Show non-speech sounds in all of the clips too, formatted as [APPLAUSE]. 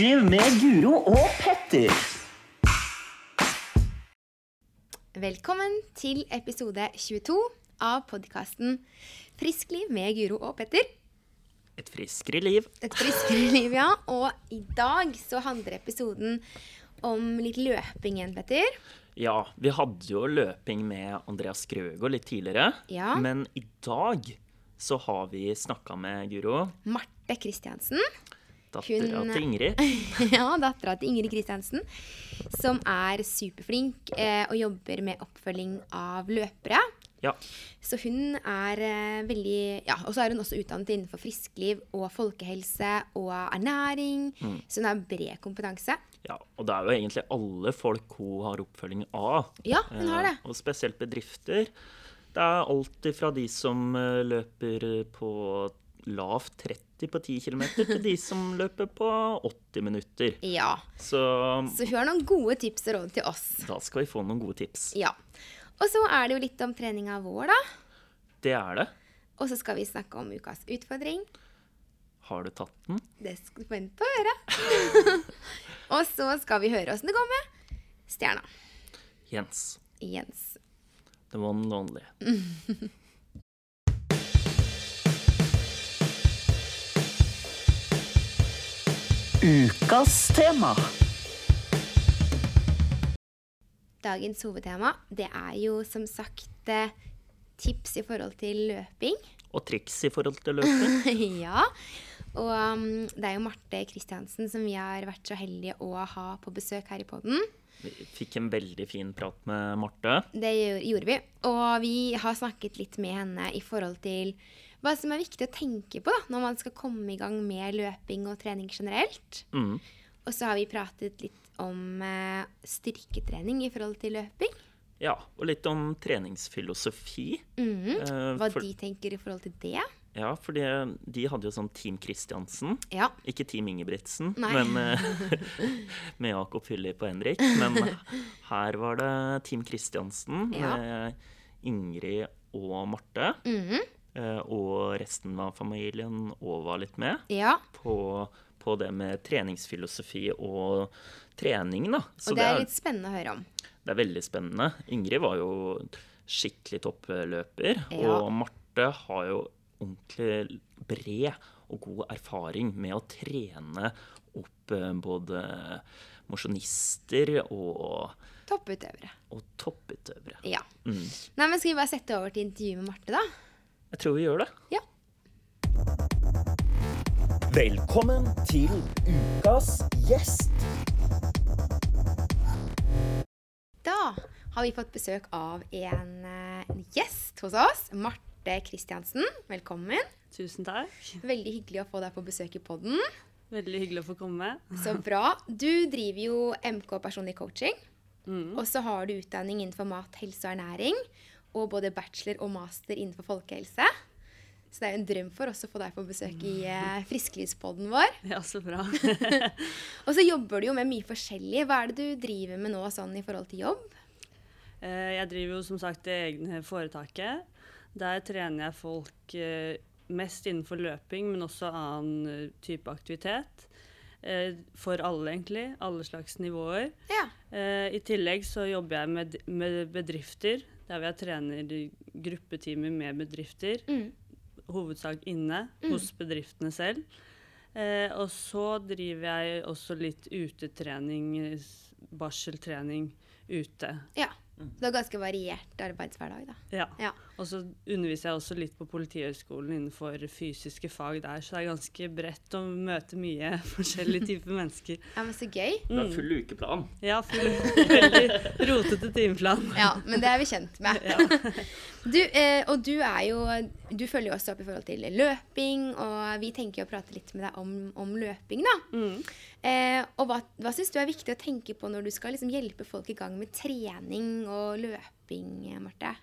Friskliv med Guro og Petter. Velkommen til episode 22 av podkasten Friskliv med Guro og Petter. Et friskere liv. Et friskere liv, ja. Og i dag så handler episoden om litt løping igjen, Petter. Ja, vi hadde jo løping med Andreas Grøgaard litt tidligere. Ja. Men i dag så har vi snakka med Guro, Marte Kristiansen. Dattera til Ingrid. [LAUGHS] ja, dattera til Ingrid Kristiansen. Som er superflink eh, og jobber med oppfølging av løpere. Ja. Så hun er eh, veldig Ja, og så er hun også utdannet innenfor friskliv og folkehelse og ernæring. Mm. Så hun har bred kompetanse. ja. Og det er jo egentlig alle folk hun har oppfølging av. Ja, hun har det. Eh, Og spesielt bedrifter. Det er alt fra de som eh, løper på lavt 30 på 10 km, til de som løper på 80 minutter. Ja. Så Så hun har noen gode tips og råd til oss. da skal vi få noen gode tips. Ja. Og så er det jo litt om treninga vår, da. Det er det. Og så skal vi snakke om ukas utfordring. Har du tatt den? Det skal du vente å høre. [LAUGHS] og så skal vi høre åssen det går med stjerna. Jens. Jens. The one and only. [LAUGHS] Ukas tema. Dagens hovedtema det er jo som sagt eh, tips i forhold til løping. Og triks i forhold til løping. [LAUGHS] ja. Og um, det er jo Marte Kristiansen som vi har vært så heldige å ha på besøk her i podden. Vi fikk en veldig fin prat med Marte. Det gjorde vi. Og vi har snakket litt med henne i forhold til hva som er viktig å tenke på da, når man skal komme i gang med løping og trening generelt. Mm. Og så har vi pratet litt om eh, styrketrening i forhold til løping. Ja, og litt om treningsfilosofi. Mm. Eh, Hva for, de tenker i forhold til det. ja, for de hadde jo sånn Team Kristiansen. Ja. Ikke Team Ingebrigtsen, Nei. men eh, [LAUGHS] med Jakob Philip og Henrik. Men [LAUGHS] her var det Team Kristiansen Ja. med Ingrid og Marte. Mhm. Eh, Og resten av familien òg var litt med. ja. på, på det med treningsfilosofi og trening, da. Så Og det er litt spennende å høre om. det er veldig spennende. Ingrid var jo skikkelig toppløper, Ja. og Marte har jo ordentlig bred og god erfaring med å trene opp eh, både mosjonister og, Topputøvere. og topputøvere. Ja. Mm. Nei, men Skal vi bare sette over til intervjuet med Marte, da? Jeg tror vi gjør det. Ja. Velkommen til ukas gjest. Da har vi fått besøk av en eh, gjest hos oss. Marte Kristiansen. Velkommen. Tusen takk. Veldig hyggelig å få deg på besøk i podden. Veldig hyggelig å få komme. Så bra. Du driver jo MK personlig coaching. Og så har du utdanning innenfor mat, helse og ernæring. Og både bachelor og master innenfor folkehelse. Så det er jo en drøm for oss å få deg på besøk i eh, Frisklivspodden vår. [LAUGHS] Ja, så bra. [LAUGHS] Og så jobber du jo med mye forskjellig. Hva er det du driver med nå sånn i forhold til jobb? Eh, Jeg driver jo som sagt det egne foretaket. Der trener jeg folk eh, mest innenfor løping, men også annen eh, type aktivitet. Eh, For alle, egentlig. Alle slags nivåer. Ja. Eh, I tillegg så jobber jeg med, med bedrifter, der jeg trener gruppetimer med bedrifter. Mm. Hovedsak inne hos bedriftene selv. Eh, og så driver jeg også litt utetrening, barseltrening ute. ja. Det er ganske variert arbeidshverdag, da. Ja. Ja. Og så underviser jeg også litt på Politihøgskolen innenfor fysiske fag der, så det er ganske bredt å møte mye [LAUGHS] forskjellige typer mennesker. [LAUGHS] ja, men så gøy. Det er full ukeplan. Ja, full, veldig rotete timeplan. Ja, men det er vi kjent med. [LAUGHS] Du, eh, og du er jo Du følger jo også opp i forhold til løping, og vi tenker jo å prate litt med deg om, om løping, da. Mm. Eh, og hva, hva syns du er viktig å tenke på når du skal liksom hjelpe folk i gang med trening og løping, Marte?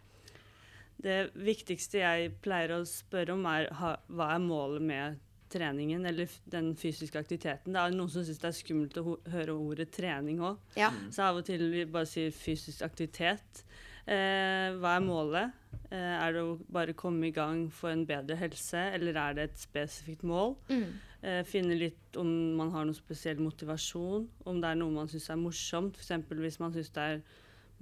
Det viktigste jeg pleier å spørre om, er ha, hva er målet med treningen eller den fysiske aktiviteten. Det er noen som syns det er skummelt å høre ordet trening òg. Ja. Så av og til vi bare sier fysisk aktivitet. Eh, hva er målet? Eh, er det å bare komme i gang for en bedre helse, eller er det et spesifikt mål? Mm. Eh, finne litt om man har noen spesiell motivasjon, om det er noe man syns er morsomt. F.eks. hvis man syns det er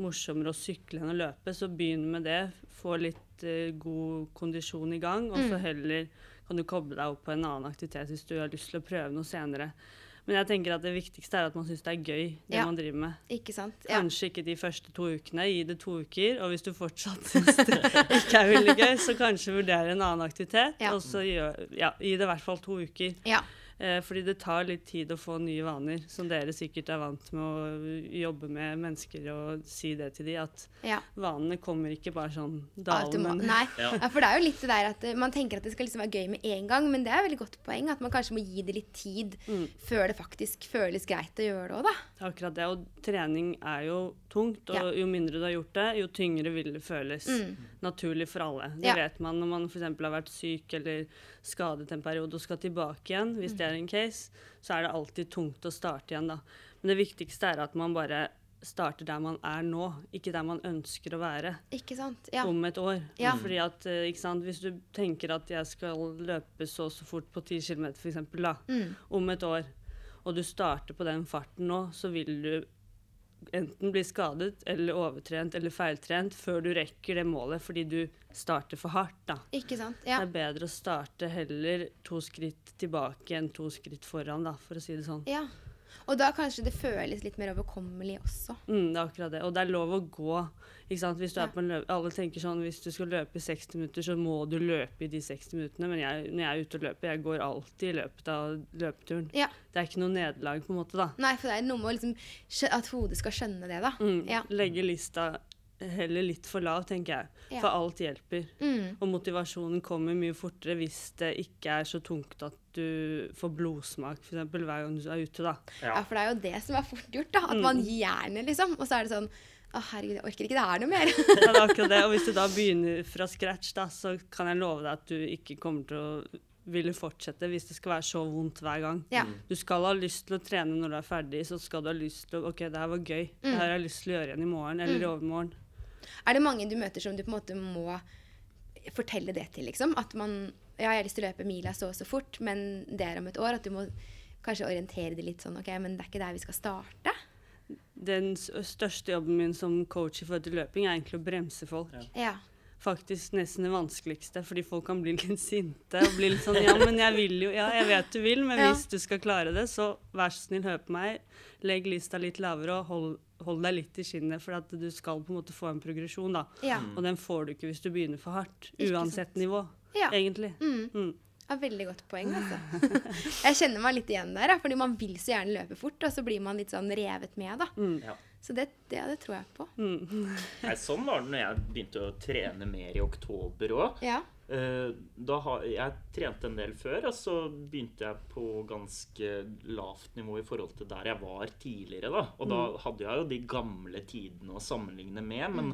morsommere å sykle enn å løpe, så begynn med det. Få litt uh, god kondisjon i gang, og så heller kan du koble deg opp på en annen aktivitet hvis du har lyst til å prøve noe senere. Men jeg tenker at det viktigste er at man syns det er gøy, det Ja. man driver med. Ikke sant? Ja. Kanskje ikke de første to ukene, gi det to uker. Og hvis du fortsatt syns det [LAUGHS] ikke er veldig gøy, så kanskje vurdere en annen aktivitet. Ja. Og så gi, ja, gi det i hvert fall to uker. ja. Eh, fordi det tar litt tid å få nye vaner, som dere sikkert er vant med å jobbe med mennesker og si det til dem, at ja. vanene kommer ikke bare sånn dalende. Nei. Ja. Ja, for det er jo litt det der at eh, man tenker at det skal liksom være gøy med en gang, men det er et veldig godt poeng at man kanskje må gi det litt tid Mm. før det faktisk føles greit å gjøre det òg, da. Akkurat det. Og trening er jo tungt, og Ja. jo mindre du har gjort det, jo tyngre vil det føles. Mm. Naturlig for alle. Det Ja. vet man når man f.eks. har vært syk eller skadet en periode og skal tilbake igjen. Hvis det er en case, så er det alltid tungt å starte igjen, da. Men det viktigste er at man bare starter der man er nå, ikke der man ønsker å være Ikke sant? Ja. om et år. Ja. Fordi at, eh, ikke sant, Hvis du tenker at jeg skal løpe så og så fort på 10 km f.eks. Mm. om et år, og du starter på den farten nå, så vil du enten bli skadet eller overtrent eller feiltrent før du rekker det målet fordi du starter for hardt. da. Ikke sant? Ja. Det er bedre å starte heller to skritt tilbake enn to skritt foran, da, for å si det sånn. ja. Og da kanskje det føles litt mer overkommelig også. Mm, det er akkurat det. Og det er lov å gå. ikke sant? Hvis du Ja. er på en løp Alle tenker sånn hvis du skal løpe i 60 minutter, så må du løpe i de 60 minuttene. Men jeg, når jeg er ute og løper, jeg går alltid i løpet av løpeturen. Ja. Det er ikke noe nederlag, på en måte, da. Nei, for det er noe med liksom, at hodet skal skjønne det, da. Mm, Ja. Legge lista heller litt for lav, tenker jeg. Ja. For alt hjelper. Mm. Og motivasjonen kommer mye fortere hvis det ikke er så tungt at du får blodsmak for eksempel, hver gang du er ute. da. Ja, for det er jo det som er fort gjort, da. At man gir jernet, liksom. Og så er det sånn Å, herregud, jeg orker ikke. Det er noe mer. Ja, det er akkurat det. Og hvis du da begynner fra scratch, da, så kan jeg love deg at du ikke kommer til å ville fortsette hvis det skal være så vondt hver gang. ja. Du skal ha lyst til å trene når du er ferdig, så skal du ha lyst til å OK, det her var gøy. Det her har jeg lyst til å gjøre igjen i morgen eller i overmorgen. Er det mange du møter som du på en måte må fortelle det til, liksom? At man Ja, jeg har lyst til å løpe mila så og så fort, men det er om et år. At du må kanskje orientere det litt sånn OK, men det er ikke der vi skal starte. Den største jobben min som coach i forhold til løping er egentlig å bremse folk. Ja. Faktisk nesten det vanskeligste, fordi folk kan bli litt sinte og bli litt sånn Ja, men jeg vil jo Ja, jeg vet du vil, men Ja. hvis du skal klare det, så vær så snill, hør på meg. Legg lista litt lavere og hold, hold deg litt i skinnet, for at du skal på en måte få en progresjon, da. Ja. Og den får du ikke hvis du begynner for hardt. Uansett nivå, ja. egentlig. Mm. Mm. Ja, veldig godt poeng, altså. [LAUGHS] jeg kjenner meg litt igjen der, fordi man vil så gjerne løpe fort, og så blir man litt sånn revet med, da. Mm. Ja. Så det, det, det tror jeg på. Mm. Nei, sånn var det når jeg begynte å trene mer i oktober òg. Ja. Da jeg trente en del før, og så begynte jeg på ganske lavt nivå i forhold til der jeg var tidligere. da. Og da hadde jeg jo de gamle tidene å sammenligne med, men,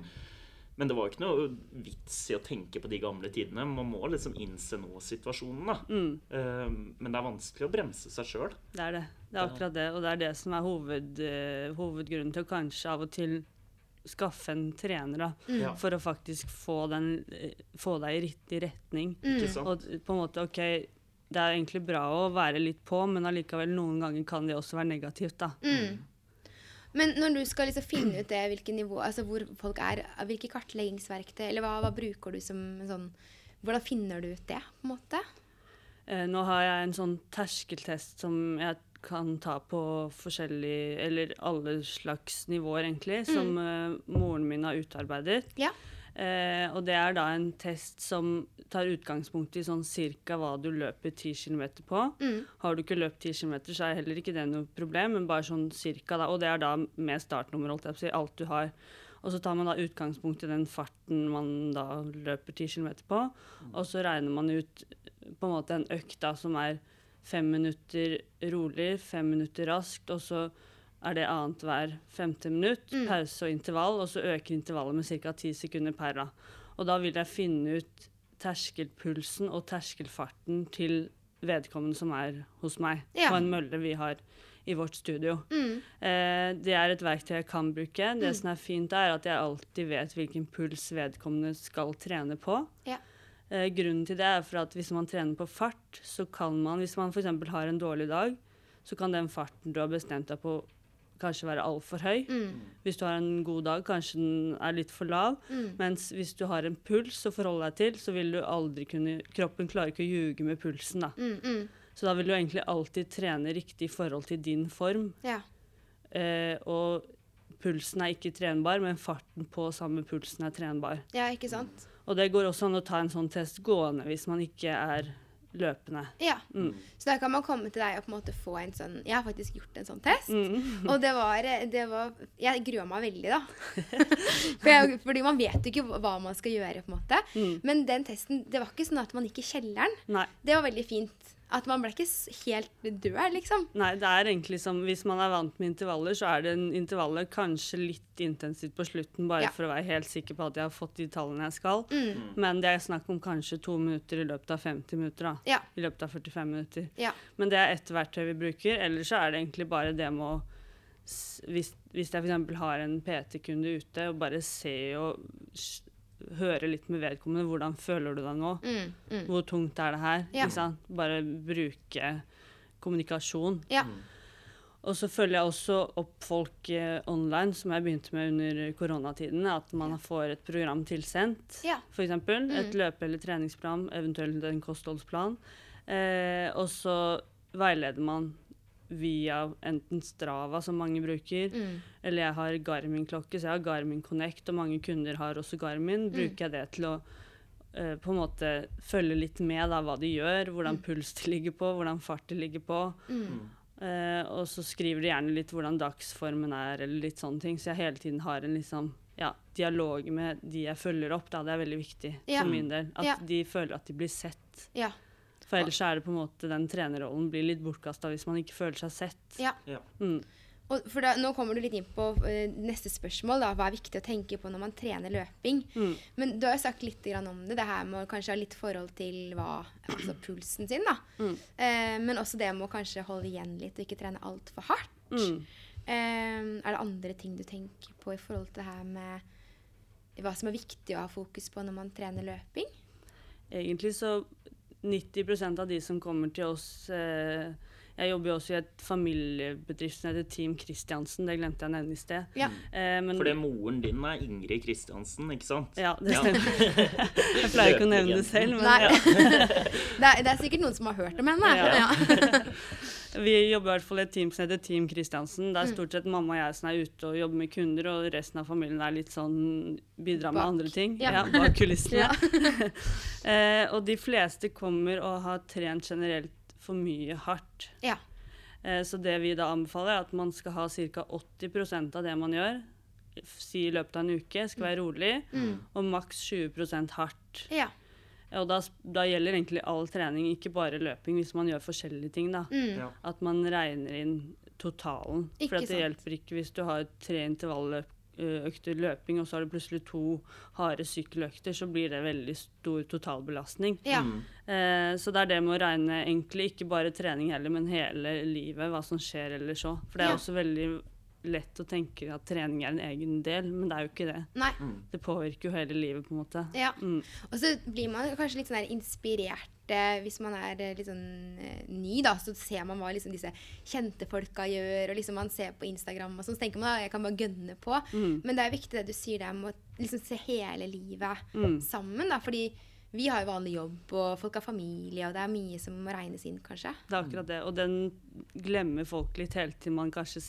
men det var ikke noe vits i å tenke på de gamle tidene. Man må liksom innse nå-situasjonen, da. Mm. Eh, Men det er vanskelig å bremse seg sjøl. Det er det. Det er akkurat det. Og det er det som er hoved, eh, hovedgrunnen til å kanskje av og til skaffe en trener, da. Mm. For å faktisk få, den, eh, få deg i riktig retning. Sant? Og på en måte, OK, det er egentlig bra å være litt på, men allikevel noen ganger kan det også være negativt, da. Mm. Men når du skal liksom finne ut det, hvilke nivå, altså hvor folk er, hvilke kartleggingsverktøy, eller hva, hva bruker du som sånn Hvordan finner du ut det, på en måte? Eh, nå har jeg en sånn terskeltest som jeg kan ta på forskjellig Eller alle slags nivåer, egentlig, som eh, moren min har utarbeidet. Ja. Eh, og det er da en test som tar utgangspunkt i sånn cirka hva du løper 10 km på. Mm. Har du ikke løpt 10 km, så er heller ikke det noe problem, men bare sånn cirka, da. Og det er da med startnummer, holdt jeg på å si, alt du har. Og så tar man da utgangspunkt i den farten man da løper 10 km på, og så regner man ut på en måte en økt da som er fem minutter rolig, fem minutter raskt, og så er det annethvert femte minutt, pause og intervall, og så øker intervallet med ca. ti sekunder per. da. Og da vil jeg finne ut terskelpulsen og terskelfarten til vedkommende som er hos meg, Ja. på en mølle vi har i vårt studio. Mm. Eh, det er et verktøy jeg kan bruke. Det som er fint, er at jeg alltid vet hvilken puls vedkommende skal trene på. Ja. Eh, grunnen til det er for at hvis man trener på fart, så kan man Hvis man f.eks. har en dårlig dag, så kan den farten du har bestemt deg på, kanskje være altfor høy. Mm. Hvis du har en god dag, kanskje den er litt for lav. Mm. Mens hvis du har en puls å forholde deg til, så vil du aldri kunne Kroppen klarer ikke å ljuge med pulsen, da. Mm, mm. Så da vil du egentlig alltid trene riktig i forhold til din form. Ja. Eh, og pulsen er ikke trenbar, men farten på samme pulsen er trenbar. ja, ikke sant? Og det går også an å ta en sånn test gående hvis man ikke er løpende. Ja. Mm. Så da kan man komme til deg og på en måte få en sånn Jeg har faktisk gjort en sånn test. Mm. Og det var, det var Jeg grua meg veldig, da. For jeg, fordi man vet jo ikke hva man skal gjøre, på en måte. Mm. Men den testen, det var ikke sånn at man gikk i kjelleren. Nei. Det var veldig fint. At man ble ikke helt død, liksom. Nei, det er egentlig som Hvis man er vant med intervaller, så er det en intervaller kanskje litt intensivt på slutten, bare Ja. for å være helt sikker på at jeg har fått de tallene jeg skal. Mm. Men det er snakk om kanskje to minutter i løpet av 50 minutter. da. Ja. I løpet av 45 minutter. Ja. Men det er ett verktøy vi bruker. Ellers så er det egentlig bare det med å Hvis, hvis jeg f.eks. har en PT-kunde ute, og bare se og høre litt med vedkommende hvordan føler du deg nå? Mm. Mm. Hvor tungt er det her? Ja. Ikke sant? Bare bruke kommunikasjon. Ja. Og så følger jeg også opp folk eh, online, som jeg begynte med under koronatiden. At man får et program tilsendt, Ja. f.eks. Et løpe- eller treningsprogram, eventuelt en kostholdsplan. Eh, og så veileder man via enten Strava, som mange bruker, Mm. eller jeg har Garmin-klokke, så jeg har Garmin Connect, og mange kunder har også Garmin. Mm. Bruker jeg det til å uh, på en måte følge litt med da, hva de gjør, hvordan puls de ligger på, hvordan fart de ligger på. Mm. Eh, og så skriver de gjerne litt hvordan dagsformen er, eller litt sånne ting. Så jeg hele tiden har en liksom, ja, dialog med de jeg følger opp. Da. Det er veldig viktig Ja. for min del. At Ja. de føler at de blir sett. Ja. For ellers så er det på en måte den trenerrollen blir litt bortkasta hvis man ikke føler seg sett. Ja. Ja. Mm. Og for da, nå kommer du litt inn på uh, neste spørsmål. da, Hva er viktig å tenke på når man trener løping? Mm. Men du har jo sagt litt grann om det, det her med å kanskje ha litt forhold til hva, altså pulsen sin. da. Mm. Uh, men også det med å kanskje holde igjen litt og ikke trene altfor hardt. Mm. Eh, er det andre ting du tenker på i forhold til det her med hva som er viktig å ha fokus på når man trener løping? Egentlig så 90% av de som kommer til oss eh, Jeg jobber jo også i et familiebedrift som heter Team Christiansen. Det glemte jeg å nevne i sted. Ja. Eh, men, Fordi moren din er Ingrid Kristiansen, ikke sant? Ja, det Ja. stemmer. [LAUGHS] jeg pleier ikke å nevne det selv, men Nei. ja. [LAUGHS] det, er, det er sikkert noen som har hørt om henne. Ja. Ja. [LAUGHS] Vi jobber i hvert fall i et team som heter Team Kristiansen. Mm. Det er stort sett mamma og jeg som er ute og jobber med kunder, og resten av familien er litt sånn bidrar med Bak. andre ting. Ja. bak kulissene. Ja. eh, og de fleste kommer og har trent generelt for mye hardt. Ja. Eh, så det vi da anbefaler, er at man skal ha ca. 80% av det man gjør, si i løpet av en uke, skal være rolig, Mm. og maks 20 hardt. ja. Og da, da gjelder egentlig all trening, ikke bare løping, hvis man gjør forskjellige ting. da. Mm. Ja. At man regner inn totalen. Ikke For det sant. hjelper ikke hvis du har tre intervalløkter løping, og så har du plutselig to harde sykkeløkter, så blir det veldig stor totalbelastning. ja. Mm. Eh, så det er det med å regne egentlig ikke bare trening heller, men hele livet, hva som skjer ellers òg. For det er Ja. også veldig lett å tenke at trening er en egen del, men det er jo ikke det. Nei. Det påvirker jo hele livet, på en måte. Ja. Mm. Og så blir man kanskje litt sånn inspirert eh, hvis man er eh, litt sånn eh, ny, da. Så ser man hva liksom disse kjente folka gjør, og liksom man ser på Instagram og sånn. Så tenker man at jeg kan bare gønne på. Mm. Men det er viktig det du sier der med å liksom se hele livet Mm. sammen, da. Fordi vi har jo vanlig jobb, og folk har familie, og det er mye som må regnes inn, kanskje. Det er akkurat det. Og den glemmer folk litt helt til man kanskje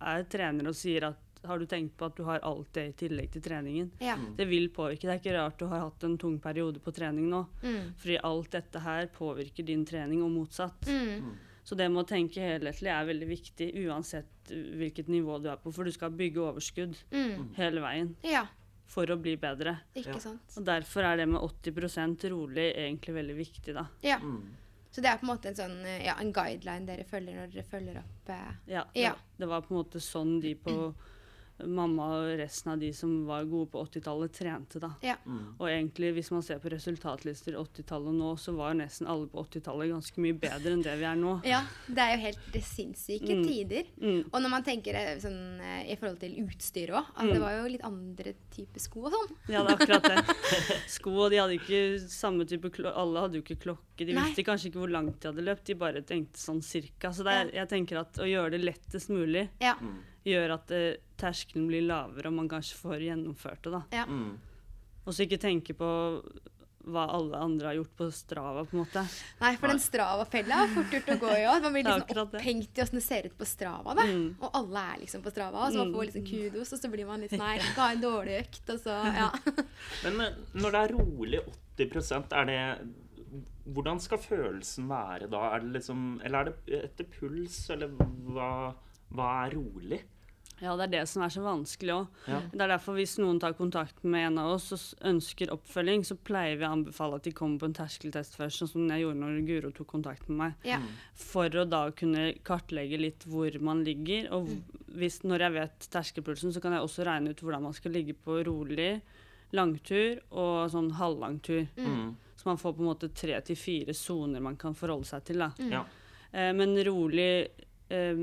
er trener og sier at har du tenkt på at du har alt det i tillegg til treningen? Ja. Det vil påvirke. Det er ikke rart du har hatt en tung periode på trening nå. Mm. Fordi alt dette her påvirker din trening, og motsatt. Mm. Så det med å tenke helhetlig er veldig viktig, uansett hvilket nivå du er på. For du skal bygge overskudd Mm. hele veien Ja, for å bli bedre. ikke Ja. sant. Og derfor er det med 80% rolig egentlig veldig viktig, da. Ja. Mm. Så det er på en måte en sånn eh, ja, en guideline dere følger når dere følger opp eh, Ja, Ja. Det, det var på en måte sånn de på mamma og resten av de som var gode på 80-tallet, trente. da. Ja. Og egentlig, hvis man ser på resultatlister 80-tallet nå, så var nesten alle på 80-tallet ganske mye bedre enn det vi er nå. ja. Det er jo helt det sinnssyke Mm. tider. Mm. Og når man tenker eh, sånn, eh, i forhold til utstyr òg, at det var jo litt andre typer sko og sånn. Ja, det er akkurat det. [LAUGHS] Sko, og de hadde ikke samme type klo Alle hadde jo ikke klokke. De Nei. visste kanskje ikke hvor langt de hadde løpt, de bare tenkte sånn cirka. Så det er, jeg tenker at å gjøre det lettest mulig Ja. Gjør at uh, terskelen blir lavere, og man kanskje får gjennomført det, da. ja. Mm. Og så ikke tenke på hva alle andre har gjort på Strava, på en måte. Nei, for den Strava-fella er fort gjort å gå i òg. Man blir [LAUGHS] liksom opphengt i åssen det ser ut på Strava. da. Mm. Og alle er liksom på Strava, så man får liksom kudos, og så blir man litt sånn Nei, jeg en dårlig økt, og så Ja. [LAUGHS] Men eh, når det er rolig 80% er det Hvordan skal følelsen være da? Er det liksom Eller er det etter puls, eller hva, hva er rolig? Ja, det er det som er så vanskelig òg. Ja. Det er derfor hvis noen tar kontakt med en av oss og ønsker oppfølging, så pleier vi å anbefale at de kommer på en terskeltest først, sånn som jeg gjorde når Guro tok kontakt med meg. ja. For å da kunne kartlegge litt hvor man ligger. Og hvis, når jeg vet terskelpulsen, så kan jeg også regne ut hvordan man skal ligge på rolig, langtur og sånn halvlangtur. Mm. Så man får på en måte tre til fire soner man kan forholde seg til. da. Ja. Eh, men rolig eh,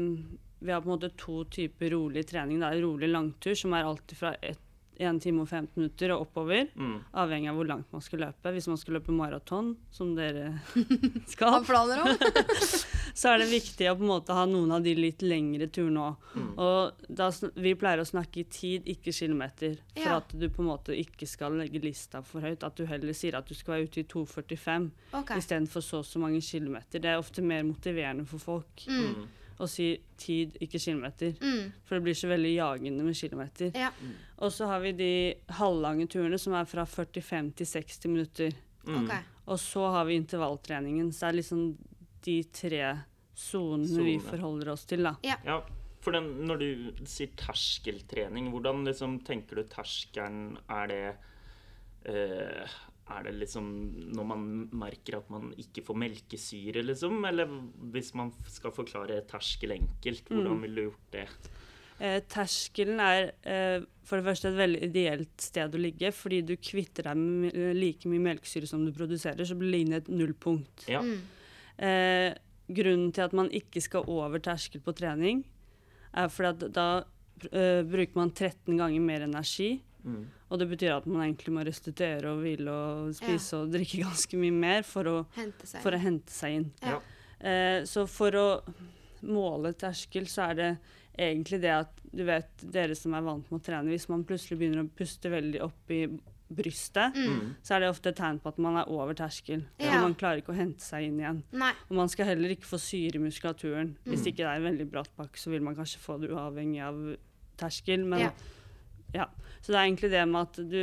Vi har på en måte to typer rolig trening. Det er rolig langtur, som er alltid fra 1 time og 15 minutter og oppover. Mm. Avhengig av hvor langt man skal løpe. Hvis man skal løpe maraton, som dere [LAUGHS] skal, [LAUGHS] så er det viktig å på en måte ha noen av de litt lengre turene òg. Og da, vi pleier å snakke i tid, ikke kilometer. For Ja. at du på en måte ikke skal legge lista for høyt. At du heller sier at du skal være ute i 2,45 okay. istedenfor så og så mange kilometer. Det er ofte mer motiverende for folk Mm. Å si tid, ikke kilometer. Mm. For det blir så veldig jagende med kilometer. Ja. Og så har vi de halvlange turene som er fra 45 til 60 minutter. Mm. Okay. Og så har vi intervalltreningen. Så det er liksom de tre sonene vi forholder oss til, da. Ja, for den, når du sier terskeltrening, hvordan liksom tenker du terskelen Er det eh, Er det liksom når man merker at man ikke får melkesyre, liksom? Eller hvis man skal forklare terskel enkelt, hvordan ville du gjort det? Eh, terskelen er eh, for det første et veldig ideelt sted å ligge, fordi du kvitter deg med like mye melkesyre som du produserer, så blir det inn et nullpunkt. Ja. Mm. Eh, grunnen til at man ikke skal over terskel på trening, er fordi at da eh, bruker man 13 ganger mer energi. Mm. Og det betyr at man egentlig må restituere og hvile og spise og drikke [LAUGHS] ganske mye mer for å, Hente seg. for å hente seg inn. Ja. Eh, så for å måle terskel, så er det egentlig det at du vet, dere som er vant med å trene, hvis man plutselig begynner å puste veldig opp i brystet, Mm. så er det ofte et tegn på at man er over terskel. Ja. Og man klarer ikke å hente seg inn igjen. Nei. Og man skal heller ikke få syre i muskulaturen. Hvis ikke det er en veldig bratt bakke, så vil man kanskje få det uavhengig av terskel. Men Ja. Ja. Så det er egentlig det med at du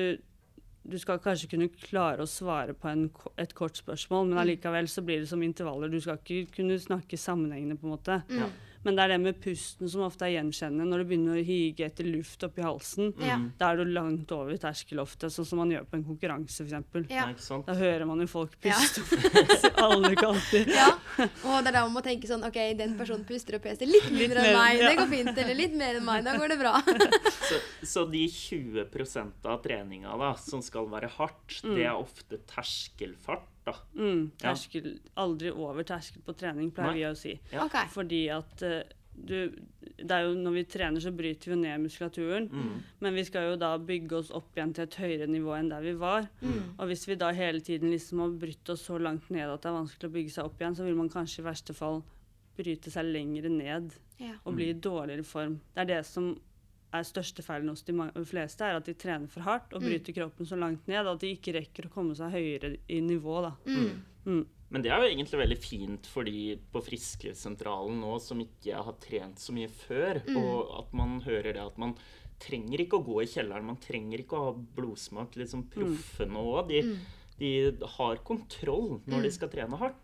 du skal kanskje kunne klare å svare på en, et kort spørsmål, men allikevel så blir det som intervaller. Du skal ikke kunne snakke sammenhengende, på en måte. Ja. Men det er det med pusten som ofte er gjenkjennende. Når du begynner å hige etter luft oppi halsen, Ja. da er du langt over terskel ofte, sånn som man gjør på en konkurranse, f.eks. Ja. Ja? Da hører man jo folk Ja. puste fra [LAUGHS] alle kanter. [LAUGHS] Ja, og det er da man må tenke sånn OK, den personen puster og peser litt mindre enn meg. ja. Det går fint. Eller litt mer enn meg. Da går det bra. [LAUGHS] Så, så de 20% av treninga da, som skal være hardt, det er ofte terskelfart, da. Mm, Ja. Aldri over terskel på trening, pleier Nei. vi å si. Ja. Okay. Fordi at eh, du Det er jo når vi trener, så bryter vi ned muskulaturen. Mm. Men vi skal jo da bygge oss opp igjen til et høyere nivå enn der vi var. Og hvis vi da hele tiden liksom har brutt oss så langt ned at det er vanskelig å bygge seg opp igjen, så vil man kanskje i verste fall bryte seg lengre ned Ja. og bli i dårligere form. Det er det som er største feilen hos de fleste, er at de trener for hardt og bryter kroppen så langt ned at de ikke rekker å komme seg høyere i nivå. da. Mm. Men det er jo egentlig veldig fint for de på Friskesentralen nå som ikke har trent så mye før, og at man hører det at man trenger ikke å gå i kjelleren, man trenger ikke å ha blodsmak. Liksom proffene òg, de, de har kontroll når de skal trene hardt.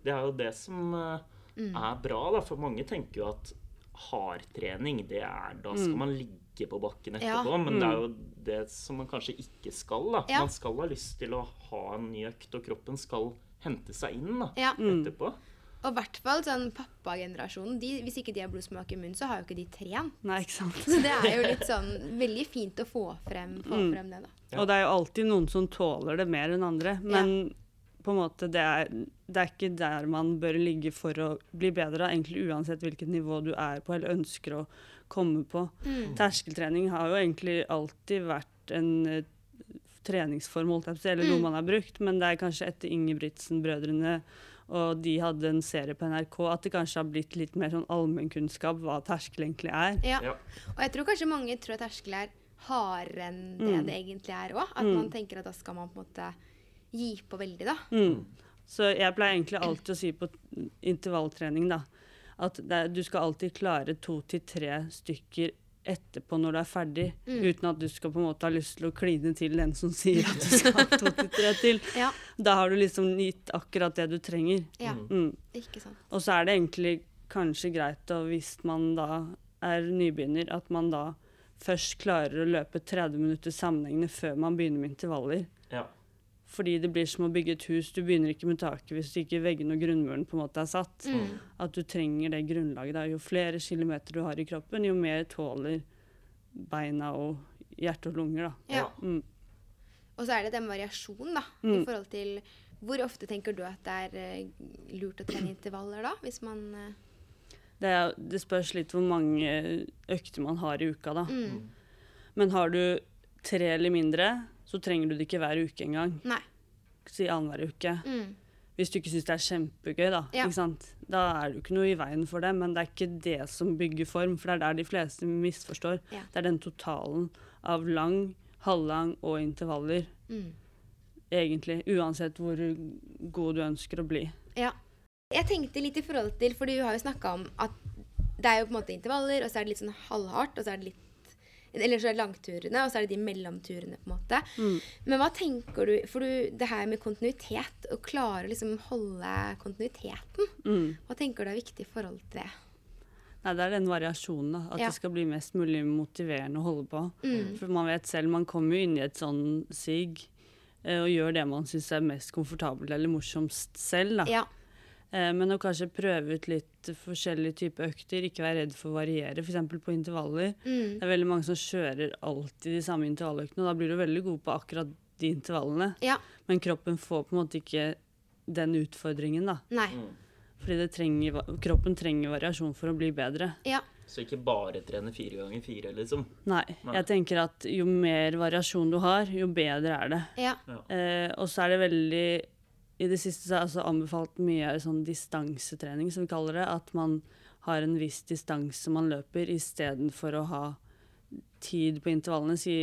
Det er jo det som eh, er bra, da, for mange tenker jo at hardtrening, det er Da skal man ligge på bakken Ja. etterpå, men det er jo det som man kanskje ikke skal. da. Ja. Man skal ha lyst til å ha en ny økt, og kroppen skal hente seg inn da, Ja. etterpå. Og i hvert fall sånn pappagenerasjonen. De, hvis ikke de har blodsmak i munnen, så har jo ikke de trent. Nei, ikke sant. Så det er jo litt sånn veldig fint å få frem, få Mm. frem det, da. Ja. Og det er jo alltid noen som tåler det mer enn andre. Men på en måte det er, det er ikke der man bør ligge for å bli bedre, egentlig uansett hvilket nivå du er på eller ønsker å komme på. Mm. Terskeltrening har jo egentlig alltid vært en uh, treningsform, eller eller Mm. noe man har brukt, men det er kanskje etter Ingebrigtsen-brødrene og de hadde en serie på NRK, at det kanskje har blitt litt mer sånn allmennkunnskap hva terskel egentlig er. Ja. Ja. Og jeg tror kanskje mange tror at terskel er hardere enn det Mm. det egentlig er òg. At Mm. man tenker at da skal man på en måte gi på veldig, da. Mm. Så jeg pleier egentlig alltid å si på intervalltrening da, at det, du skal alltid klare to til tre stykker etterpå når du er ferdig, Mm. uten at du skal på en måte ha lyst til å kline til den som sier at du skal ha to til tre til. [LAUGHS] Ja. Da har du liksom gitt akkurat det du trenger. ja. Mm. Mm. Ikke sant. Og så er det egentlig kanskje greit, og hvis man da er nybegynner, at man da først klarer å løpe 30 minutter sammenhengende før man begynner med intervaller. Ja. Fordi det blir som å bygge et hus. Du begynner ikke med taket hvis ikke veggene og grunnmuren på en måte er satt. Mm. At du trenger det grunnlaget. Da. Jo flere kilometer du har i kroppen, jo mer tåler beina og hjerte og lunger. Da. Ja. Mm. Og så er det den variasjonen, da. I Mm. forhold til Hvor ofte tenker du at det er eh, lurt å trene intervaller, da? Hvis man eh, Det, er, det spørs litt hvor mange økter man har i uka, da. mm. Men har du tre eller mindre, så trenger du det ikke hver uke engang. Nei. Si annenhver uke. Mm. Hvis du ikke syns det er kjempegøy, da. Ja. Da er det jo ikke noe i veien for det, men det er ikke det som bygger form, for det er der de fleste misforstår. Ja. Det er den totalen av lang, halvlang og intervaller, Mm. egentlig. Uansett hvor god du ønsker å bli. Ja. Jeg tenkte litt i forhold til, for du har jo snakka om at det er jo på en måte intervaller, og så er det litt sånn halvhardt, og så er det litt Eller så er det langturene, og så er det de mellomturene, på en måte. Mm. Men hva tenker du For du, det her med kontinuitet, å klare å liksom holde kontinuiteten, Mm. hva tenker du er viktig i forhold til det? Nei, det er den variasjonen, da. At Ja. det skal bli mest mulig motiverende å holde på. Mm. For man vet selv, man kommer jo inn i et sånn sig eh, og gjør det man syns er mest komfortabelt eller morsomst selv, da. Ja. Eh, Men å kanskje prøve ut litt forskjellige typer økter, ikke være redd for å variere, f.eks. på intervaller. Mm. Det er veldig mange som kjører alltid de samme intervalløktene, og da blir du veldig god på akkurat de intervallene. Ja. Men kroppen får på en måte ikke den utfordringen, da. Nei. Mm. Fordi det trenger, kroppen trenger variasjon for å bli bedre. Ja. Så ikke bare trene fire ganger fire, liksom. Nei, Nei. jeg tenker at jo mer variasjon du har, jo bedre er det. Ja. Eh, og så er det veldig I det siste så har jeg anbefalt mye sånn distansetrening, som vi kaller det. At man har en viss distanse man løper, istedenfor å ha tid på intervallene. Si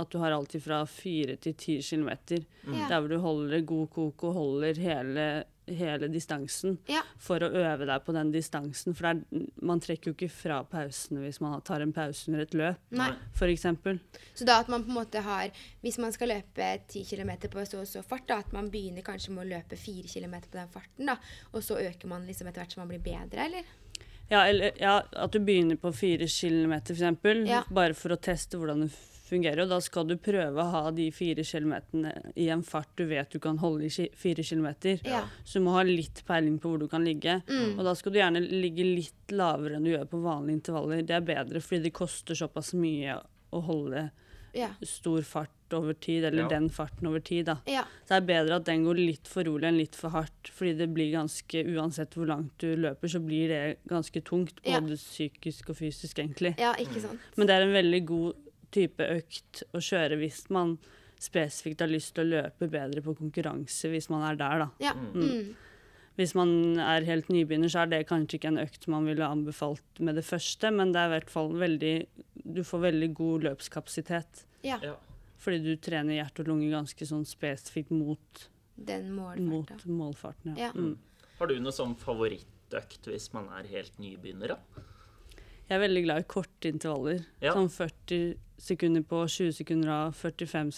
at du har alltid fra fire til ti kilometer. Mm. Der hvor du holder god kok og holder hele, hele distansen. Ja. For å øve deg på den distansen. For er, man trekker jo ikke fra pausene hvis man tar en pause under et løp, f.eks. Så da at man på en måte har Hvis man skal løpe 10 km på så og så fart, da, at man begynner kanskje med å løpe 4 km på den farten, da, og så øker man liksom etter hvert som man blir bedre, eller? Ja, eller ja, at du begynner på 4 km, f.eks., Ja. bare for å teste hvordan det fungerer. Og da skal du prøve å ha de fire kilometerne i en fart du vet du kan holde i fire kilometer. Ja. Så du må ha litt peiling på hvor du kan ligge. Mm. Og da skal du gjerne ligge litt lavere enn du gjør på vanlige intervaller. Det er bedre, fordi det koster såpass mye å holde Ja. stor fart over tid, eller Ja. den farten over tid, da. Ja. Så det er bedre at den går litt for rolig enn litt for hardt, fordi det blir ganske, uansett hvor langt du løper, så blir det ganske tungt, Ja. både psykisk og fysisk, egentlig. ja, ikke sant. Men det er en veldig god type økt å kjøre hvis man spesifikt har lyst til å løpe bedre på konkurranse, hvis man er der, da. Ja. Mm. Hvis man er helt nybegynner, så er det kanskje ikke en økt man ville anbefalt med det første, men det er i hvert fall veldig Du får veldig god løpskapasitet. Ja. Ja. Fordi du trener hjerte og lunge ganske sånn spesifikt mot, Den mot målfarten. Ja. Mm. Har du noe sånn favorittøkt hvis man er helt nybegynner, da? Jeg er veldig glad i korte intervaller. Ja. Sånn 40 sekunder på 20 sekunder av, 45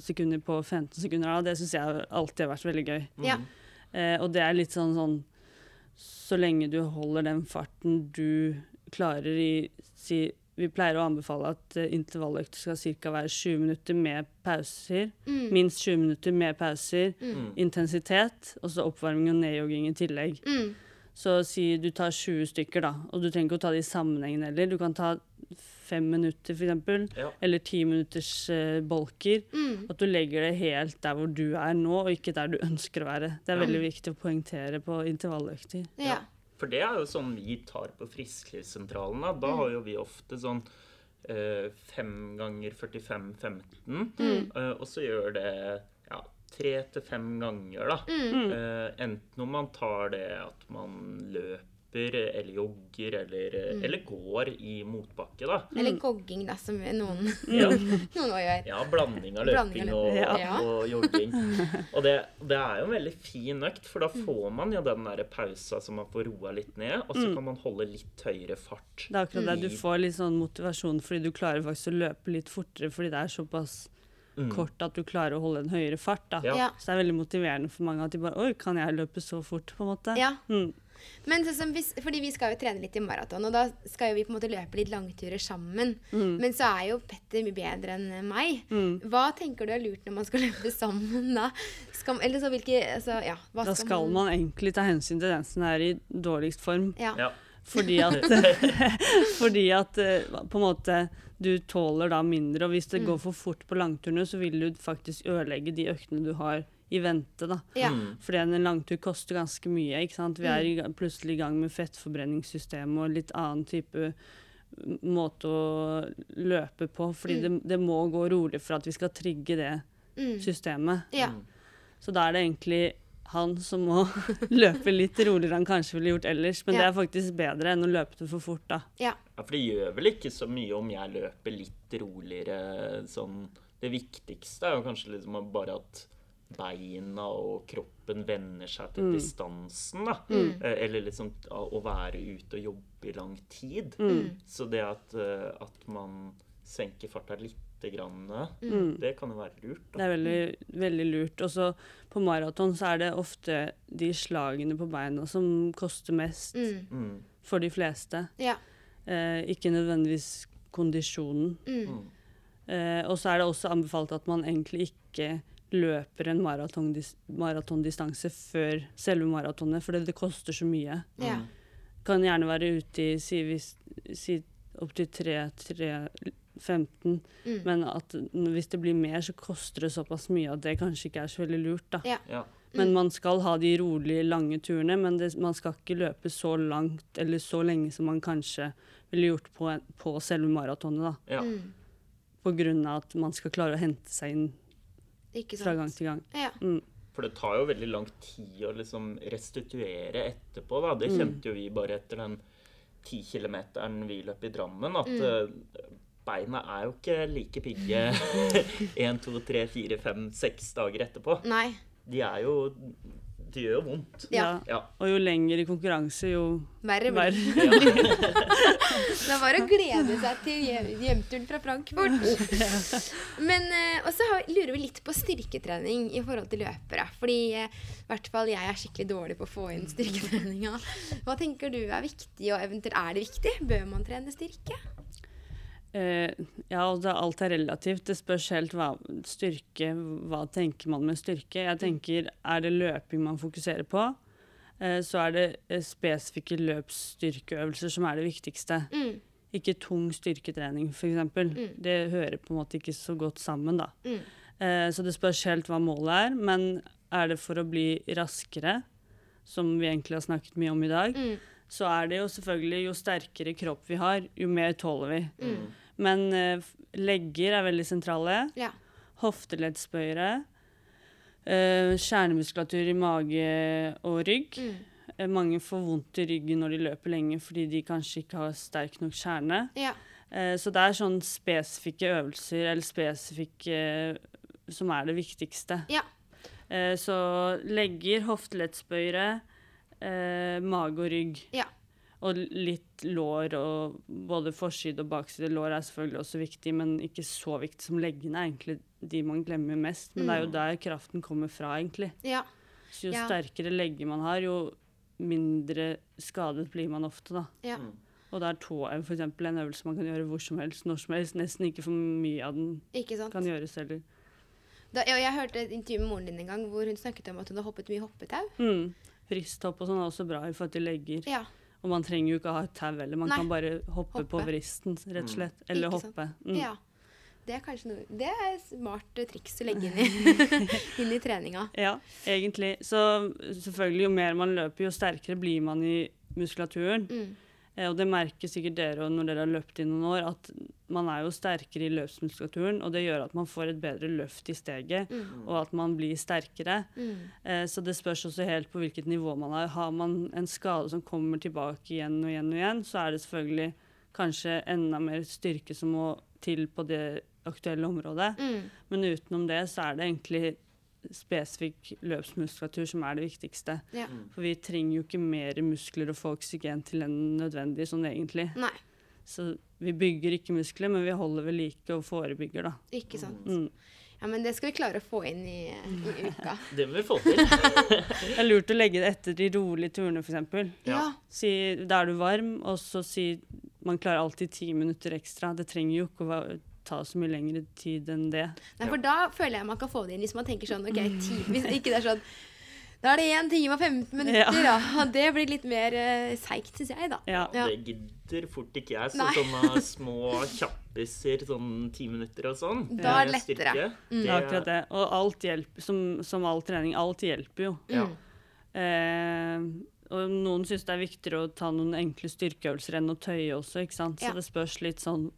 sekunder på, 15 sekunder av. Det syns jeg alltid har vært veldig gøy. Ja. Mm. Eh, og det er litt sånn sånn Så lenge du holder den farten du klarer i si, vi pleier å anbefale at uh, intervalløkter skal ca. være 20 minutter med pauser. Mm. Minst 20 minutter med pauser. Mm. Intensitet, og så oppvarming og nedjogging i tillegg. Mm. Så si du tar 20 stykker, da, og du trenger ikke å ta det i sammenhengen heller. Du kan ta fem minutter, f.eks., Ja. eller ti minutters uh, bolker. Mm. At du legger det helt der hvor du er nå, og ikke der du ønsker å være. Det er Ja. veldig viktig å poengtere på intervalløkter. Ja. For det er jo sånn vi tar på Frisklivssentralen. Da, da Mm. har jo vi ofte sånn eh, fem ganger 45-15. Mm. uh, og så gjør det tre til fem ganger, da. Mm. Eh, enten om man tar det at man løper eller jogger eller, Mm. eller går i motbakke, da. Eller gogging, da, som noen, [LAUGHS] Ja. [LAUGHS] noen gjør. Ja, blanding av Blanding løping og. Ja. og jogging. [LAUGHS] Og det, det er jo en veldig fin økt, for da får man jo den der pausa som man får roa litt ned, og så kan man holde litt høyere fart. Det er akkurat det. Du får litt sånn motivasjon fordi du klarer faktisk å løpe litt fortere fordi det er såpass Mm. kort at du klarer å holde en høyere fart. da. Ja. Så det er veldig motiverende for mange at de bare Oi, kan jeg løpe så fort? på en måte? Ja. Mm. Men sånn som hvis, fordi vi skal jo trene litt i maraton, og da skal jo vi på en måte løpe litt langturer sammen. Men så er jo Petter mye bedre enn meg. Mm. Hva tenker du er lurt når man skal [LAUGHS] løpe sammen da? Skal, eller så hvilke altså, ja, hva Da skal man egentlig ta hensyn til den som er i dårligst form. Ja. Ja. Fordi at, [LAUGHS] fordi at eh, på en måte du tåler da mindre. Og hvis det går for fort på langturene, så vil du faktisk ødelegge de øktene du har i vente. da. Ja. Mm. Fordi en langtur koster ganske mye. ikke sant? Vi er i, plutselig i gang med fettforbrenningssystemet og litt annen type måte å løpe på. Fordi det, det må gå rolig for at vi skal trigge det Mm. systemet. Ja. Mm. Så da er det egentlig han som må [LAUGHS] løpe litt roligere enn han kanskje ville gjort ellers. Men det er faktisk bedre enn å løpe det for fort, da. ja. Ja, for det gjør vel ikke så mye om jeg løper litt roligere sånn Det viktigste er jo kanskje liksom bare at beina og kroppen venner seg til Mm. distansen, da. Mm. Eh, Eller liksom å være ute og jobbe i lang tid. Mm. Så det at, eh, at man senker farta lite grann, Mm. det kan jo være lurt. Det er veldig, veldig lurt. Og så på maraton så er det ofte de slagene på beina som koster mest Mm. Mm. for de fleste. Ja. Eh, ikke nødvendigvis kondisjonen. Mm. Mm. Eh, og så er det også anbefalt at man egentlig ikke løper en maratondis maratondistanse før selve maratonet, for det koster så mye. Ja. Mm. Kan gjerne være ute i si, si opptil 3-15, Mm. men at hvis det blir mer, så koster det såpass mye at det kanskje ikke er så veldig lurt. da. Ja. Ja. Men man skal ha de rolige, lange turene, men det, man skal ikke løpe så langt eller så lenge som man kanskje ville gjort på, på selve maratonet. da. ja. Mm. På grunn av at man skal klare å hente seg inn Ikke fra gang til gang. Ja. Mm. For det tar jo veldig lang tid å liksom restituere etterpå. Da. Det Mm. kjente jo vi bare etter den ti kilometeren vi løp i Drammen, at Mm. Beina er jo ikke like pigge [LAUGHS] én, to, tre, fire, fem, seks dager etterpå. Nei. De er jo Det gjør jo vondt. Ja. Ja. Og jo lenger i konkurranse, jo Verre blir det. [LAUGHS] Det er bare å glede seg til hjem- hjemturen fra Frankfurt. Men eh, Og så lurer vi litt på styrketrening i forhold til løpere. Fordi eh, i hvert fall jeg er skikkelig dårlig på å få inn styrketreninga. Hva tenker du er viktig, og eventuelt er det viktig? Bør man trene styrke? Eh, ja, og alt er relativt. Det spørs helt hva styrke Hva tenker man med styrke? Jeg tenker, er det løping man fokuserer på, uh, så er det eh, spesifikke løpsstyrkeøvelser som er det viktigste. Mm, Ikke tung styrketrening, f.eks. Mm. Det hører på en måte ikke så godt sammen, da. mm, Uh, så det spørs helt hva målet er. Men er det for å bli raskere, som vi egentlig har snakket mye om i dag, mm, så er det jo selvfølgelig jo sterkere kropp vi har, jo mer tåler vi. mm. Men uh, legger er veldig sentrale. Ja. Hofteleddsbøyere. Uh, kjernemuskulatur i mage og rygg. Mm, Uh, mange får vondt i ryggen når de løper lenge fordi de kanskje ikke har sterk nok kjerne. ja. Eh, så det er sånn spesifikke øvelser eller spesifikke som er det viktigste. Ja. Eh, så legger, hofteleddsbøyere, eh, mage og rygg. Ja. Og litt lår og både forside og bakside. Lår er selvfølgelig også viktig, men ikke så viktig som leggene. er egentlig de man glemmer mest. Men det er jo der kraften kommer fra, egentlig. ja. Så jo Ja. sterkere legger man har, jo mindre skadet blir man ofte, da. Ja. Mm. Og da er tå for eksempel en øvelse man kan gjøre hvor som helst, når som helst. Nesten ikke for mye av den Ikke sant? kan gjøres heller. Da, ja, jeg hørte et intervju med moren din en gang hvor hun snakket om at hun har hoppet mye hoppetau. Mm. Vristhopp og sånn er også bra i forhold til legger. Ja. Og man trenger jo ikke ha et tau heller, man Nei. kan bare hoppe, på Hoppe. vristen, rett og slett. Eller Ikke hoppe. Mm. ja. Det er kanskje noe Det er smart eh, triks å legge inn i, [LAUGHS] inn i treninga. Ja, egentlig. Så selvfølgelig, jo mer man løper, jo sterkere blir man i muskulaturen. Mm. Eh, og det merker sikkert dere når dere har løpt i noen år, at man er jo sterkere i løpsmuskulaturen, og det gjør at man får et bedre løft i steget, Mm. og at man blir sterkere. Mm. Eh, så det spørs også helt på hvilket nivå man er. Har man en skade som kommer tilbake igjen og igjen og igjen, så er det selvfølgelig kanskje enda mer styrke som må til på det aktuelle området. Mm. Men utenom det så er det egentlig spesifikk løpsmuskulatur som er det viktigste. Ja. For vi trenger jo ikke mer muskler og få oksygen til enn nødvendig sånn egentlig. Nei, Så vi bygger ikke muskler, men vi holder ved like og forebygger, da. ikke sant. Mm. Ja, men det skal vi klare å få inn i, i uka. [LAUGHS] Det må vi få til. [LAUGHS] Det er lurt å legge det etter de rolige turene, f.eks. Ja. Si, da er du varm, og så si man klarer alltid ti minutter ekstra. Det trenger jo ikke å va- ta så mye lengre tid enn det. Nei, for da føler jeg man kan få det inn hvis man tenker sånn OK, ti, hvis ikke det er sånn Da er det 1 time og 15 minutter, Ja. da. Det blir litt mer uh, seigt, syns jeg, da. Ja. Ja. Det gidder fort ikke jeg. Så Nei. sånne små kjappiser, sånn ti minutter og sånn. Da er det lettere. styrke, Mm. Det er akkurat det. Og alt hjelper, som, som all trening, alt hjelper jo. Ja. Mm. Eh, og noen syns det er viktigere å ta noen enkle styrkeøvelser enn å tøye også, ikke sant. Så Ja. det spørs litt sånn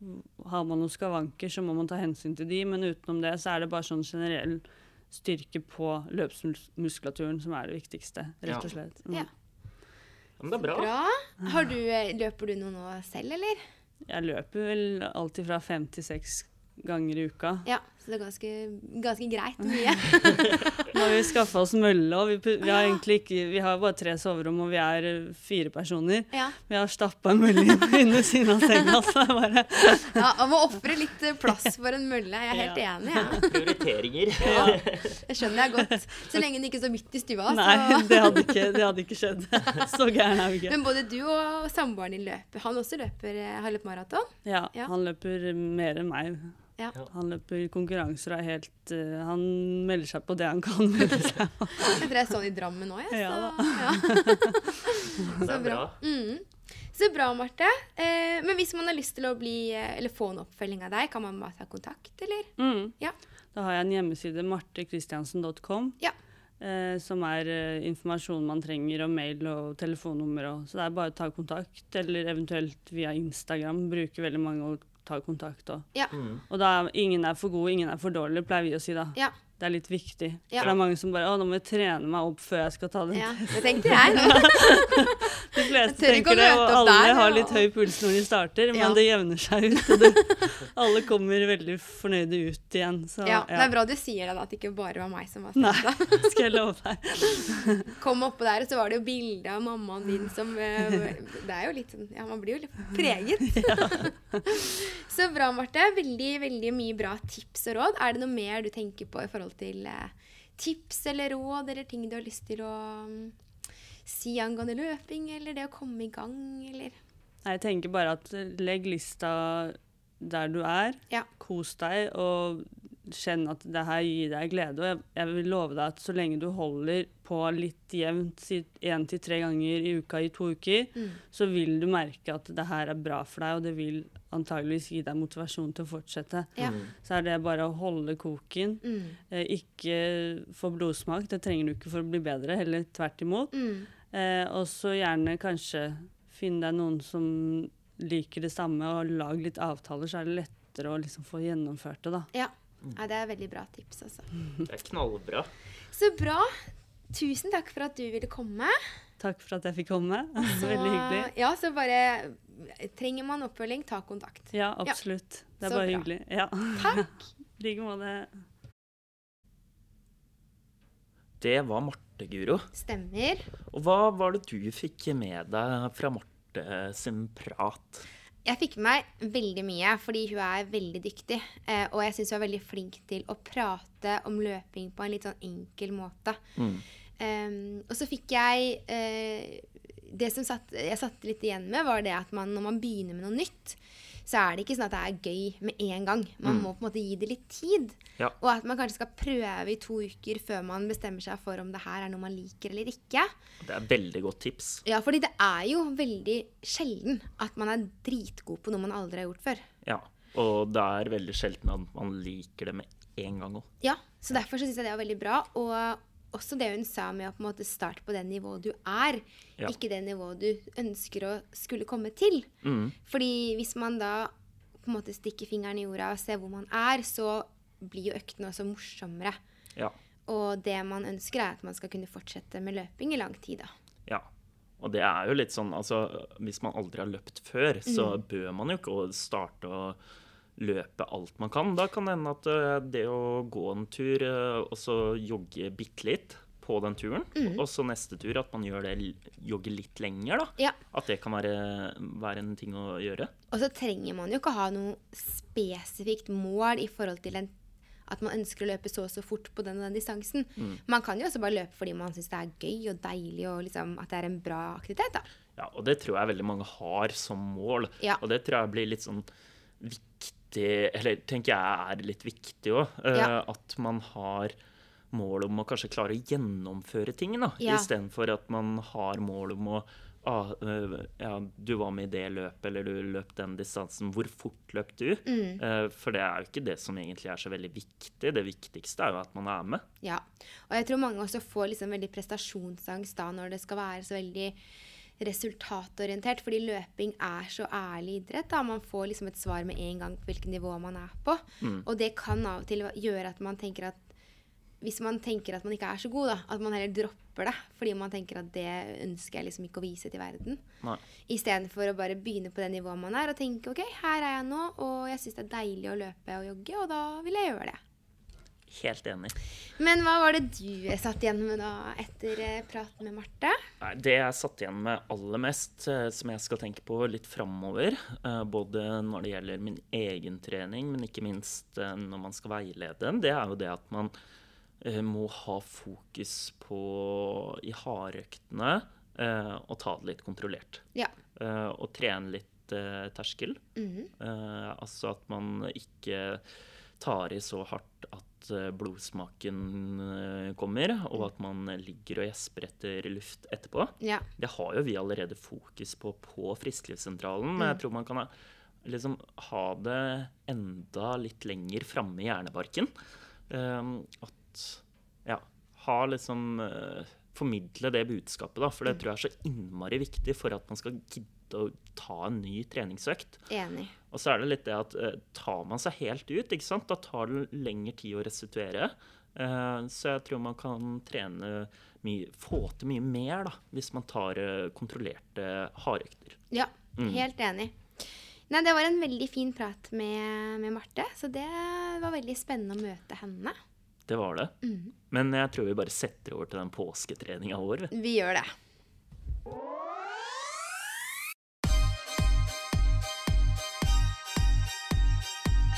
Har man noen skavanker, så må man ta hensyn til de, men utenom det så er det bare sånn generell styrke på løpsmuskulaturen som er det viktigste, rett og slett. Mm. Ja. Ja, men det er bra. Bra. Har du, eh, løper du noe nå selv, eller? Jeg løper vel alltid fra fem til seks ganger i uka. Ja, så det er ganske, ganske greit mye. [LAUGHS] [LAUGHS] Nå har vi skaffa oss mølle, og vi, vi har egentlig ikke Vi har bare tre soverom, og vi er eh, fire personer. Ja. Vi har stappa en mølle inn ved siden av senga, så det bare ja Man må ofre litt eh, plass for en mølle. Jeg er helt Ja. enig. Ja. [LAUGHS] Prioriteringer. Ja, det skjønner jeg godt. Så lenge den ikke står midt i stua. Nei, det hadde ikke, det hadde ikke skjedd. [LAUGHS] Så gæren er vi ikke. Men både du og samboeren din løper. Han også løper, eh, har løpt maraton. Ja, Ja. han løper mer enn meg. Ja. Han løper konkurranser og er helt uh, Han melder seg på det han kan [LAUGHS] melde seg på. Jeg tror jeg så han i Drammen nå, jeg. Ja Så, ja. [LAUGHS] Så bra. Mm. Så bra, Marte. Eh, men hvis man har lyst til å bli, eh, eller få en oppfølging av deg, kan man bare ta kontakt, eller? Mm. Ja. Da har jeg en hjemmeside, martekristiansen.com, Ja. eh, som er eh, informasjon man trenger, og mail og telefonnummer. Og, så det er bare å ta kontakt, eller eventuelt via Instagram. Bruker veldig mange ta kontakt òg. Ja. Mm. Og da ingen er for god, ingen er for dårlig, pleier vi å si da. Ja. Det er litt viktig. Ja. Det er mange som bare Å, nå må jeg trene meg opp før jeg skal ta den. ja. Det tenkte jeg. [LAUGHS] De fleste jeg tenker det, og alle der, har litt høy puls når de starter, men det jevner seg ut. Og det, alle kommer veldig fornøyde ut igjen. Så Ja, det er bra du sier det, da, at det ikke bare var meg som var Nei. stressa. [LAUGHS] skal jeg love deg. [LAUGHS] Kom oppå der, og så var det jo bilde av mammaen din som eh, Det er jo litt sånn Ja, man blir jo litt preget. så bra, Marte. Veldig, veldig mye bra tips og råd. Er det noe mer du tenker på i forhold til eh, tips eller råd, eller ting du har lyst til å mm, si angående løping, eller det å komme i gang, eller Nei, Jeg tenker bare at eh, legg lista der du er. Ja. Kos deg, og kjenn at det her gir deg glede. Og jeg, jeg vil love deg at så lenge du holder på litt jevnt, én til tre ganger i uka i to uker, Mm. så vil du merke at det her er bra for deg, og det vil antageligvis gi deg motivasjon til å fortsette. Ja. Mm. Så er det bare å holde koken. Mm. Eh, ikke få blodsmak, det trenger du ikke for å bli bedre, heller tvert imot. Mm. Eh, og så gjerne kanskje finne deg noen som liker det samme, og lag litt avtaler, så er det lettere å liksom få gjennomført det, da. Ja. ja. Det er veldig bra tips, altså. [LAUGHS] Det er knallbra. Så bra. Tusen takk for at du ville komme. Takk for at jeg fikk komme. [LAUGHS] Så- Veldig hyggelig. Ja, så bare Trenger man oppfølging, ta kontakt. Ja, absolutt. Det er så bare bra. hyggelig. Ja. Takk. I like måte. Det var Marte, Guro. Stemmer. Og hva var det du fikk med deg fra Marte sin prat? Jeg fikk med meg veldig mye, fordi hun er veldig dyktig. Eh, og jeg syns hun er veldig flink til å prate om løping på en litt sånn enkel måte. Mm. Um, og så fikk jeg eh, det som satt, jeg satt litt igjen med, var det at man, når man begynner med noe nytt, så er det ikke sånn at det er gøy med en gang. Man må på en måte gi det litt tid. Ja. Og at man kanskje skal prøve i to uker før man bestemmer seg for om det her er noe man liker eller ikke. Det er veldig godt tips. Ja, fordi det er jo veldig sjelden at man er dritgod på noe man aldri har gjort før. Ja. Og det er veldig sjelden at man liker det med en gang òg. Ja, så derfor så syns jeg det er veldig bra. Og også det hun sa med å på en måte starte på det nivået du er, Ja. ikke det nivået du ønsker å skulle komme til. Mm. Fordi hvis man da på en måte stikker fingeren i jorda og ser hvor man er, så blir jo øktene også morsommere. Ja. Og det man ønsker, er at man skal kunne fortsette med løping i lang tid. da. Ja. Og det er jo litt sånn, altså Hvis man aldri har løpt før, så bør man jo ikke å starte å løpe alt man kan. Da kan det hende at eh, det å gå en tur eh, og så jogge bitte litt på den turen, og så neste tur at man gjør det jogger jogge litt lenger, da. Ja. At det kan være, være en ting å gjøre. Og så trenger man jo ikke ha noe spesifikt mål i forhold til en, at man ønsker å løpe så og så fort på den og den distansen. Man kan jo også bare løpe fordi man syns det er gøy og deilig og liksom at det er en bra aktivitet. da. Ja, og det tror jeg veldig mange har som mål. Ja. Og det tror jeg blir litt sånn viktig Eller tenker jeg er litt viktig òg. Ja. At man har mål om å kanskje klare å gjennomføre ting, da. Ja. Istedenfor at man har mål om å ah, øh, ja, du var med i det løpet, eller du løp den distansen. Hvor fort løp du? Mm. Eh, for det er jo ikke det som egentlig er så veldig viktig. Det viktigste er jo at man er med. Ja. Og jeg tror mange også får liksom veldig prestasjonsangst da når det skal være så veldig resultatorientert, fordi løping er så ærlig idrett. da, Man får liksom et svar med en gang på hvilket nivå man er på. Og det kan av og til gjøre at man tenker at hvis man tenker at man ikke er så god, da, at man heller dropper det. Fordi man tenker at det ønsker jeg liksom ikke å vise til verden. Istedenfor å bare begynne på det nivået man er, og tenke ok, her er jeg nå, og jeg syns det er deilig å løpe og jogge, og da vil jeg gjøre det. Helt enig. Men hva var det du satt igjen med da etter eh, praten med Marte? Det jeg satt igjen med aller mest, eh, som jeg skal tenke på litt framover, eh, både når det gjelder min egen trening, men ikke minst når man skal veilede, det er jo det at man må ha fokus på i hardøktene og ta det litt kontrollert. Ja. Og trene litt terskel. Mm -hmm. altså at man ikke tar i så hardt at eh, blodsmaken eh, kommer, og at man ligger og gjesper etter luft etterpå. Ja. Det har jo vi allerede fokus på på Frisklivssentralen, men jeg tror man kan ha, liksom, ha det enda litt lenger framme i hjernebarken. Um, at ja, ha liksom uh, Formidle det budskapet, da, for det tror jeg er så innmari viktig for at man skal gidde å ta en ny treningsøkt. Enig. Og så er det litt det at eh, tar man seg helt ut, ikke sant? da tar det lengre tid å restituere. Eh, så jeg tror man kan trene mye, få til mye mer da, hvis man tar eh, kontrollerte hardøkter. Ja, helt enig. Nei, det var en veldig fin prat med, med Marte, så det var veldig spennende å møte henne. Det var det. Men jeg tror vi bare setter over til den påsketreninga vår. Vi gjør det.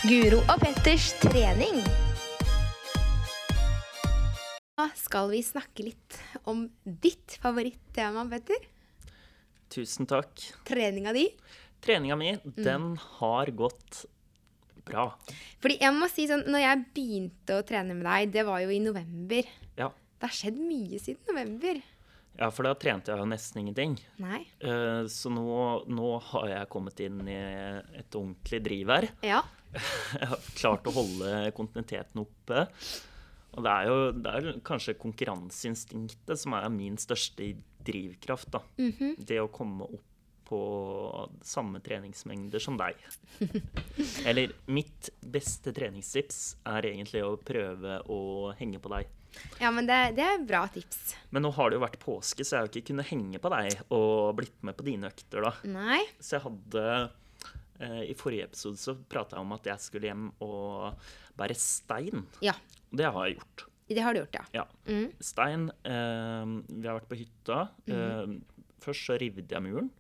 Guro og Petters trening. Nå skal vi snakke litt om ditt favorittema, Petter. Tusen takk. Treninga di. Treninga mi, den har gått bra. Fordi jeg må si sånn, når jeg begynte å trene med deg, det var jo i november. Ja. Det har skjedd mye siden november. ja, for da trente jeg jo nesten ingenting. Nei. Uh, Så nå, nå har jeg kommet inn i et ordentlig driv her. Ja. [LAUGHS] Jeg har klart å holde kontinuiteten oppe. Og det er jo det er kanskje konkurranseinstinktet som er min største drivkraft. da. Det å komme opp på samme treningsmengder som deg. [LAUGHS] Eller mitt beste treningstips er egentlig å prøve å henge på deg. ja, men det, det er bra tips. Men nå har det jo vært påske, så jeg har ikke kunnet henge på deg og blitt med på dine økter, da. Nei. Så jeg hadde I forrige episode så prata jeg om at jeg skulle hjem og bære stein. Ja, det har jeg gjort. det har du gjort, ja. Ja. Stein eh, Vi har vært på hytta. Eh, først så rivde jeg muren.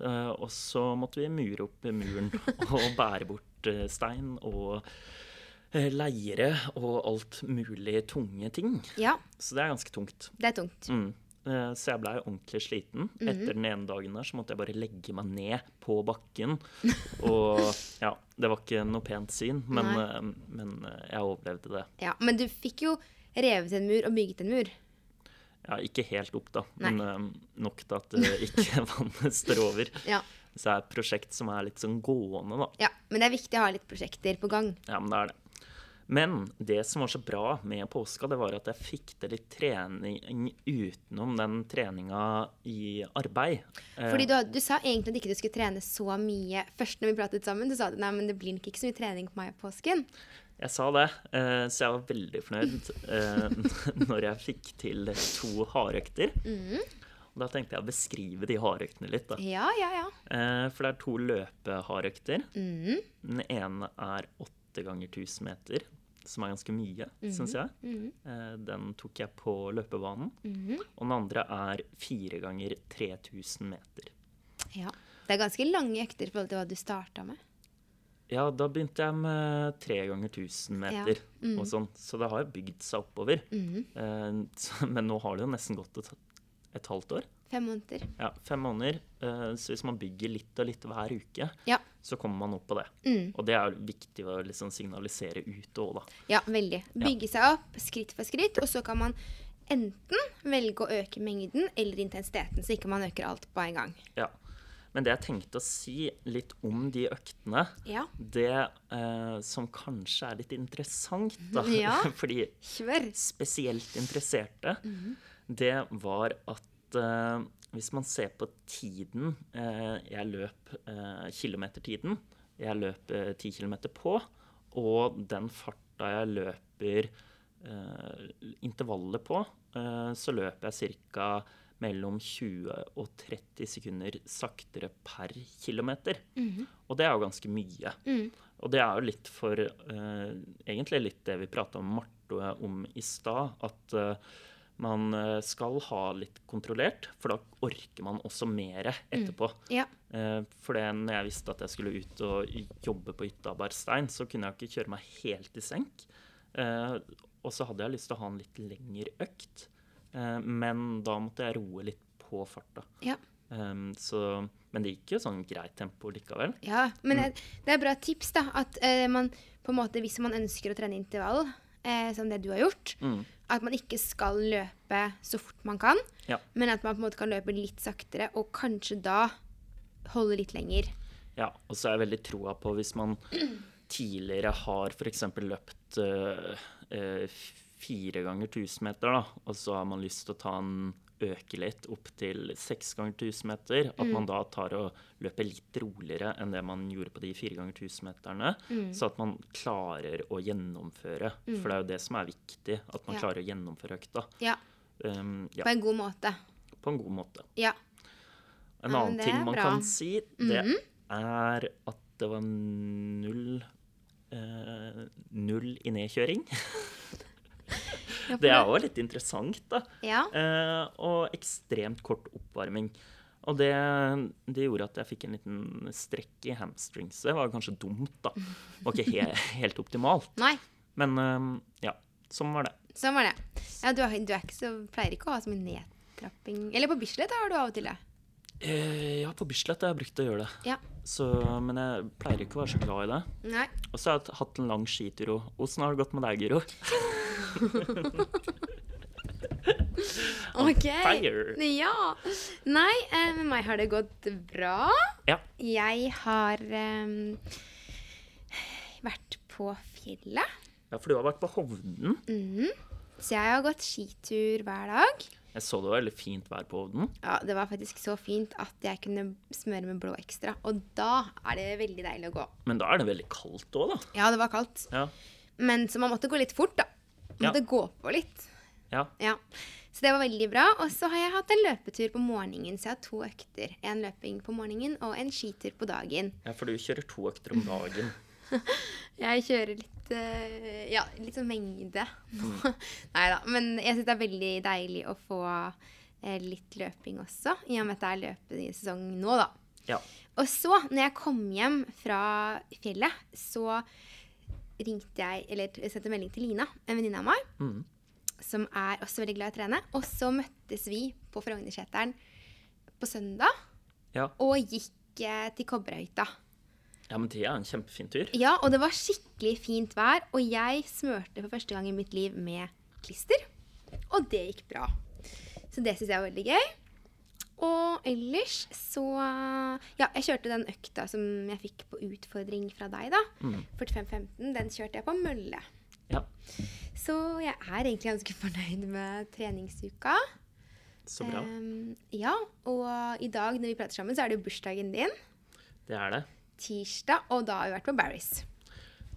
Eh, og så måtte vi mure opp muren [LAUGHS] og bære bort eh, stein og eh, leire og alt mulig tunge ting. Ja, Så det er ganske tungt. det er tungt. Mm. Eh, så jeg blei ordentlig sliten. Etter den ene dagen der så måtte jeg bare legge meg ned på bakken. [LAUGHS] Og ja, det var ikke noe pent syn, men, eh, men eh, jeg overlevde det. Ja, Men du fikk jo revet en mur og bygget en mur. Ja, ikke helt opp, da, Nei. men nok til at det ikke [LAUGHS] vannet står over. Ja. Så det er et prosjekt som er litt sånn gående, da. ja, Men det er viktig å ha litt prosjekter på gang. Ja, men det er det. Men det som var så bra med påska, det var at jeg fikk til litt trening utenom den treninga i arbeid. Eh, Fordi du, du sa egentlig at ikke du skulle trene så mye først når vi pratet sammen. Du sa at nei, men det blir nok ikke så mye trening på meg i påsken. Jeg sa det, eh, så jeg var veldig fornøyd eh, [LAUGHS] når jeg fikk til to hardøkter. Og Da tenkte jeg å beskrive de hardøktene litt. da. Ja, ja, ja. Eh, For det er to løpehardøkter. Den ene er åtte ganger 1000 meter, som er ganske mye, syns jeg. Eh, Den tok jeg på løpebanen. Og den andre er fire ganger 3000 meter. ja. Det er ganske lange økter i forhold til hva du starta med. Ja, da begynte jeg med tre ganger 1000 meter og sånn, så det har bygd seg oppover. Eh, [LAUGHS] men nå har det jo nesten gått et, et halvt år. Fem måneder. Ja, fem måneder. Eh, så hvis man bygger litt og litt hver uke, Ja. så kommer man opp på det. Og det er viktig å liksom signalisere ut òg, da. Ja, veldig. Bygge seg opp skritt for skritt, og så kan man enten velge å øke mengden eller intensiteten, så ikke man øker alt på en gang. Ja. Men det jeg tenkte å si litt om de øktene, Ja. det eh, som kanskje er litt interessant, da, Ja. [LAUGHS] fordi Kjør. spesielt interesserte, det var at eh, hvis man ser på tiden eh, jeg løp, eh, kilometertiden jeg løp eh, 10 kilometer på, og den farta jeg løper eh, intervallet på, eh, så løper jeg ca. mellom 20 og 30 sekunder saktere per kilometer. Og det er jo ganske mye. Og det er jo litt for eh, Egentlig litt det vi prata om Marte om i stad. At eh, man eh, skal ha litt kontrollert, for da orker man også mer etterpå. Ja. Eh, for det, når jeg visste at jeg skulle ut og jobbe på hytta Barstein, så kunne jeg ikke kjøre meg helt i senk. Eh, og så hadde jeg lyst til å ha en litt lengre økt, men da måtte jeg roe litt på farta. Ja. Um, så, men det gikk jo sånn greit tempo likevel. Ja, men det, det er bra tips, da. At uh, man på en måte, hvis man ønsker å trene intervall, eh, som det du har gjort, at man ikke skal løpe så fort man kan, Ja. men at man på en måte kan løpe litt saktere, og kanskje da holde litt lenger. Ja, og så er jeg veldig troa på hvis man [CLEARS THROAT] tidligere har f.eks. løpt øh, øh, fire ganger 1000 meter, da, og så har man lyst til å ta en øke litt opp til seks ganger 1000 meter, at man da tar og løper litt roligere enn det man gjorde på de fire ganger 1000 meterne, så at man klarer å gjennomføre. For det er jo det som er viktig, at man Ja. klarer å gjennomføre økta. Ja, Um, ja, på en god måte. på en god måte. Ja. En annen ting man bra. Kan si, det er at det var null eh, Null i nedkjøring. Ja, [LAUGHS] Det er jo litt interessant, da. Ja. Eh, og ekstremt kort oppvarming. Og det, det gjorde at jeg fikk en liten strekk i hamstrings. Det var kanskje dumt, da. Det var ikke he [LAUGHS] helt optimalt. Nei, Men eh, ja, sånn var det. sånn var det. Ja, du, er, du ikke så, pleier ikke å ha så mye nedtrapping. Eller på Bislett har du av og til det. Eh, ja, på Bislett har jeg brukt å gjøre det. Ja. Så, men jeg pleier ikke å være så glad i det. Nei. Og så har jeg hatt en lang skitur. Åssen har det gått med deg, Guro? [LAUGHS] [LAUGHS] OK. fire. Ja. Nei, eh, med meg har det gått bra. Ja. Jeg har um, vært på fjellet. ja, for du har vært på Hovden. Så jeg har gått skitur hver dag. Jeg så det var veldig fint vær på Hovden. Ja, Det var faktisk så fint at jeg kunne smøre med blå ekstra. Og da er det veldig deilig å gå. Men da er det veldig kaldt òg, da. Ja, det var kaldt. Ja. Men så man måtte gå litt fort, da. Ja. måtte gå på litt. ja. Ja. Så det var veldig bra. Og så har jeg hatt en løpetur på morgenen, så jeg har to økter. En løping på morgenen og en skitur på dagen. ja for du kjører to økter om dagen. [LAUGHS] Jeg kjører litt uh, Ja, litt sånn mengde. [LAUGHS] Nei da. Men jeg syns det er veldig deilig å få uh, litt løping også, i og med at det er løpesesong nå, da. Ja. Og så, når jeg kom hjem fra fjellet, så ringte jeg Eller sendte melding til Lina, en venninne av meg. Mm. som er også veldig glad i å trene. Og så møttes vi på Frognerseteren på søndag Ja. og gikk eh, til Kobberøyta. ja, men det er en kjempefin tur. Ja, og det var skikkelig fint vær, og jeg smørte for første gang i mitt liv med klister. Og det gikk bra. Så det syns jeg var veldig gøy. Og ellers så Ja, jeg kjørte den økta som jeg fikk på utfordring fra deg, da. 45-15. Den kjørte jeg på mølle. Ja, Så jeg er egentlig ganske fornøyd med treningsuka. så bra. Um, ja, og i dag når vi prater sammen, så er det jo bursdagen din. Det er det. Tirsdag, og da har vi vært på Barry's.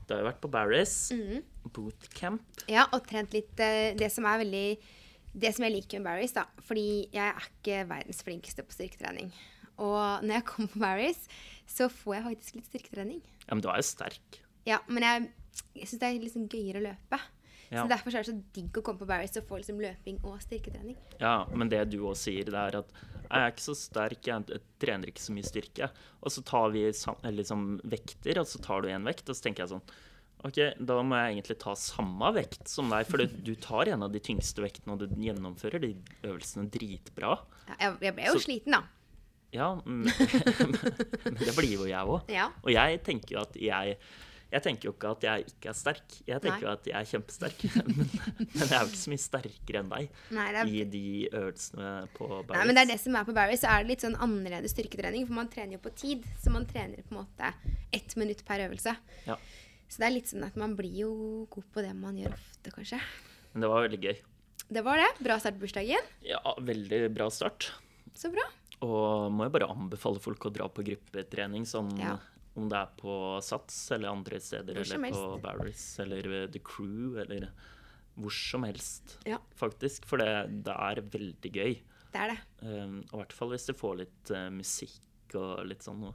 Da har vi vært på Barry's Mm. bootcamp. Ja, og trent litt eh, Det som er veldig Det som jeg liker med Barry's, da Fordi jeg er ikke verdens flinkeste på styrketrening. Og når jeg kommer på Barry's, så får jeg faktisk litt styrketrening. Ja, men du er jo sterk. Ja, men jeg, jeg syns det er liksom gøyere å løpe. Ja. Så derfor er det så digg å komme på Barry's og få liksom løping og styrketrening. Ja, men det du også sier, det er at jeg er ikke så sterk, jeg trener ikke så mye styrke. Og så tar vi liksom vekter, og så tar du én vekt, og så tenker jeg sånn OK, da må jeg egentlig ta samme vekt som deg, for du tar en av de tyngste vektene, og du gjennomfører de øvelsene dritbra. Ja, jeg, jeg ble jo Så- sliten, da. Ja, men, [LAUGHS] men det blir jo jeg òg. Ja. Og jeg tenker jo at jeg jeg tenker jo ikke at jeg ikke er sterk. Jeg tenker jo at jeg er kjempesterk. [LAUGHS] Men, men jeg er jo ikke så mye sterkere enn deg Nei, er i de øvelsene på Barry's. Nei, men det er det som er på Barry, så er det litt sånn annerledes styrketrening. For man trener jo på tid, så man trener på en måte ett minutt per øvelse. Ja. Så det er litt sånn at man blir jo god på det man gjør ofte, kanskje. Men det var veldig gøy. Det var det. Bra start på bursdagen. Ja, veldig bra start. Så bra. Og må jo bare anbefale folk å dra på gruppetrening, sånn Ja. om det er på Sats eller andre steder, eller på Barris eller The Crew, eller hvor som helst, Ja. faktisk. For det, det er veldig gøy. Det er det. Um, og I hvert fall hvis du får litt uh, musikk og litt sånn noe.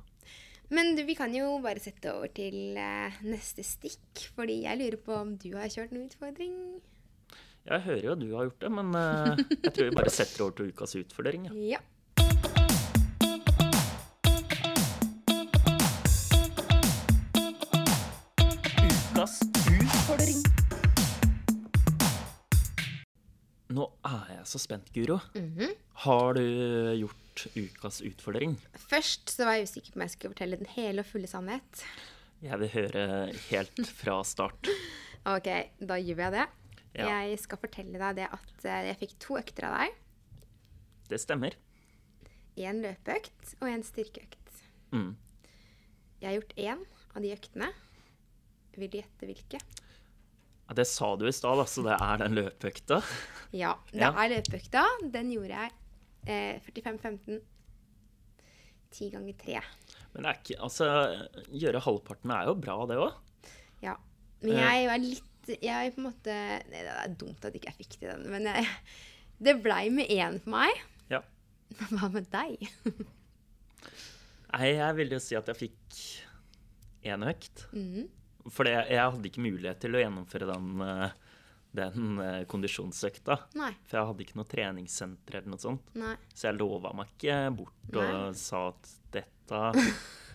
Men du, vi kan jo bare sette over til eh, neste stikk. Fordi jeg lurer på om du har kjørt noen utfordring? Jeg hører jo at du har gjort det, men eh, jeg tror vi bare setter over til ukas utfordring. Ja. [LAUGHS] Ja. Nå er jeg så spent, Guro. Mhm. Har du gjort ukas utfordring? Først så var jeg usikker på om jeg skulle fortelle den hele og fulle sannhet. Jeg vil høre helt [LAUGHS] fra start. Ok, da gjør jeg det. Ja. Jeg skal fortelle deg det at eh, jeg fikk to økter av deg. Det stemmer. En løpeøkt og en styrkeøkt. Mm. Jeg har gjort én av de øktene. Vil du gjette hvilke? Ja, det sa du i stad, så det er den løpeøkta. Ja, det er løpeøkta. Den gjorde jeg eh, 45-15. 10 ganger 3. Men det er ikke Altså, gjøre halvparten er jo bra, det òg. Ja. Men Eh. jeg var litt Jeg på en måte Nei, det er dumt at ikke jeg fikk til den, men jeg, det blei med én for meg. Ja. Men [LAUGHS] Hva med deg? [LAUGHS] Nei, jeg vil jo si at jeg fikk én økt. Mhm. For jeg hadde ikke mulighet til å gjennomføre den, eh, den eh, kondisjonsøkta. Nei. For jeg hadde ikke noe treningssenter eller noe sånt. Nei. Så jeg lova meg ikke bort og Nei. sa at dette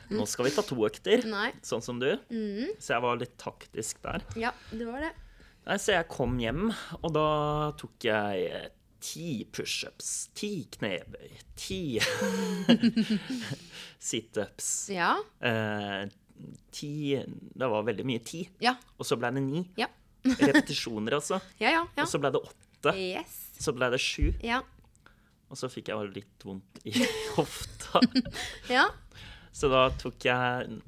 Nå skal vi ta to økter, Nei. sånn som du. Mm. Så jeg var litt taktisk der. Ja, det var det. Nei, Så jeg kom hjem, og da tok jeg eh, ti pushups, ti knebøy, ti [LAUGHS] situps. Ja. Eh, ti Det var veldig mye ti. Ja. Og så ble det ni. Ja. [LAUGHS] Repetisjoner, altså. [LAUGHS] Ja, ja. ja. Og så ble det åtte. Yes. Så ble det sju. Ja. Og så fikk jeg bare litt vondt i [LAUGHS] hofta. Ja. Så da tok jeg,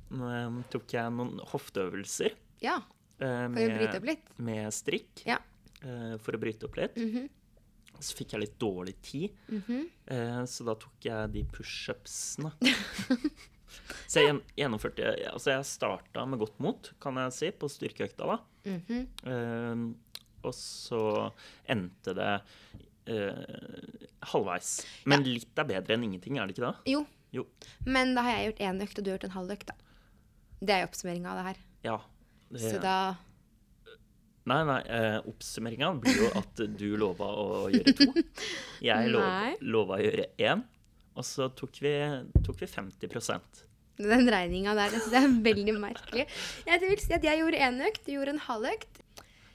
tok jeg noen hofteøvelser ja. eh, litt. med strikk. Ja. eh, For å bryte opp litt. Mhm. Så fikk jeg litt dårlig tid, mm -hmm. så da tok jeg de pushupsene. Så jeg gjen- gjennomførte Altså, jeg starta med godt mot, kan jeg si, på styrkeøkta, da. Mm -hmm. uh, og så endte det uh, halvveis. Men litt er bedre enn ingenting, er det ikke det? Jo. Jo. Men da har jeg gjort én økt, og du har gjort en halv økt, da. Det er oppsummeringa av det her. Ja. Det, Så da Nei, nei. Eh, Oppsummeringa blir jo at du lova å gjøre to. [LAUGHS] Jeg lov, lova å gjøre én. Og så tok vi, tok vi 50% Den regninga der, det er veldig merkelig. Jeg vil si at jeg gjorde én økt, du gjorde en halv økt.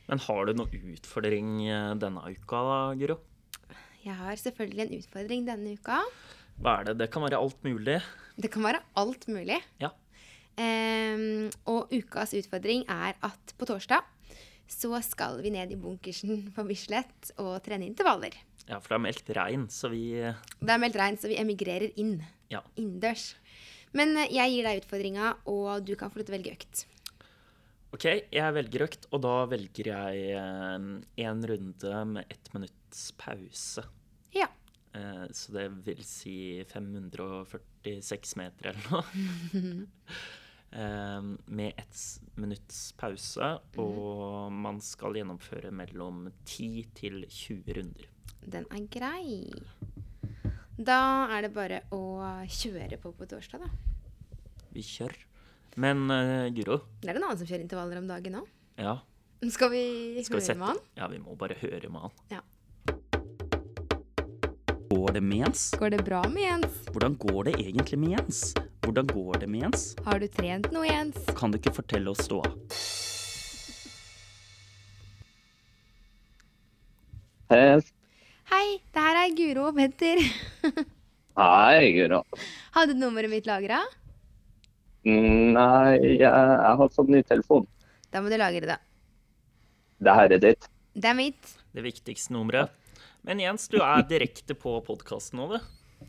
Men har du noen utfordring eh, denne uka, da, Guro? Jeg har selvfølgelig en utfordring denne uka. Hva er det? Det kan være alt mulig. Det kan være alt mulig. Ja. Um, og ukas utfordring er at på torsdag så skal vi ned i bunkersen på Bislett og trene intervaller. Ja, for det er meldt regn, så vi Det er meldt regn, så vi emigrerer inn. Ja. Innendørs. Men eh, jeg gir deg utfordringa, og du kan få lov til å velge økt. OK, jeg velger økt, og da velger jeg én runde med ett minutts pause. Ja. Eh, Så det vil si 546 meter eller noe. [LAUGHS] Eh, Med ett minutts pause, og man skal gjennomføre mellom 10 til 20 runder. Den er grei. Da er det bare å kjøre på på torsdag, da. Vi kjører. Men uh, Guro, Det er en annen som kjører intervaller om dagen òg. ja, Skal vi skal vi høre sette med han? Ja, vi må bare høre med han. Ja. Går det med Jens? Går det bra med Jens? Hvordan går det egentlig med Jens? Hvordan går det med Jens? Har du trent noe, Jens? Kan du ikke fortelle oss ståa? Hei, Hei, det her er Guro og Petter. [LAUGHS] Hei, Guro. Hadde du nummeret mitt lagra? Nei, jeg, jeg har fått ny telefon. Da må du lagre det. Det her er ditt. Det er mitt. Det viktigste nummeret. Men Jens, du er direkte på podkasten nå, du.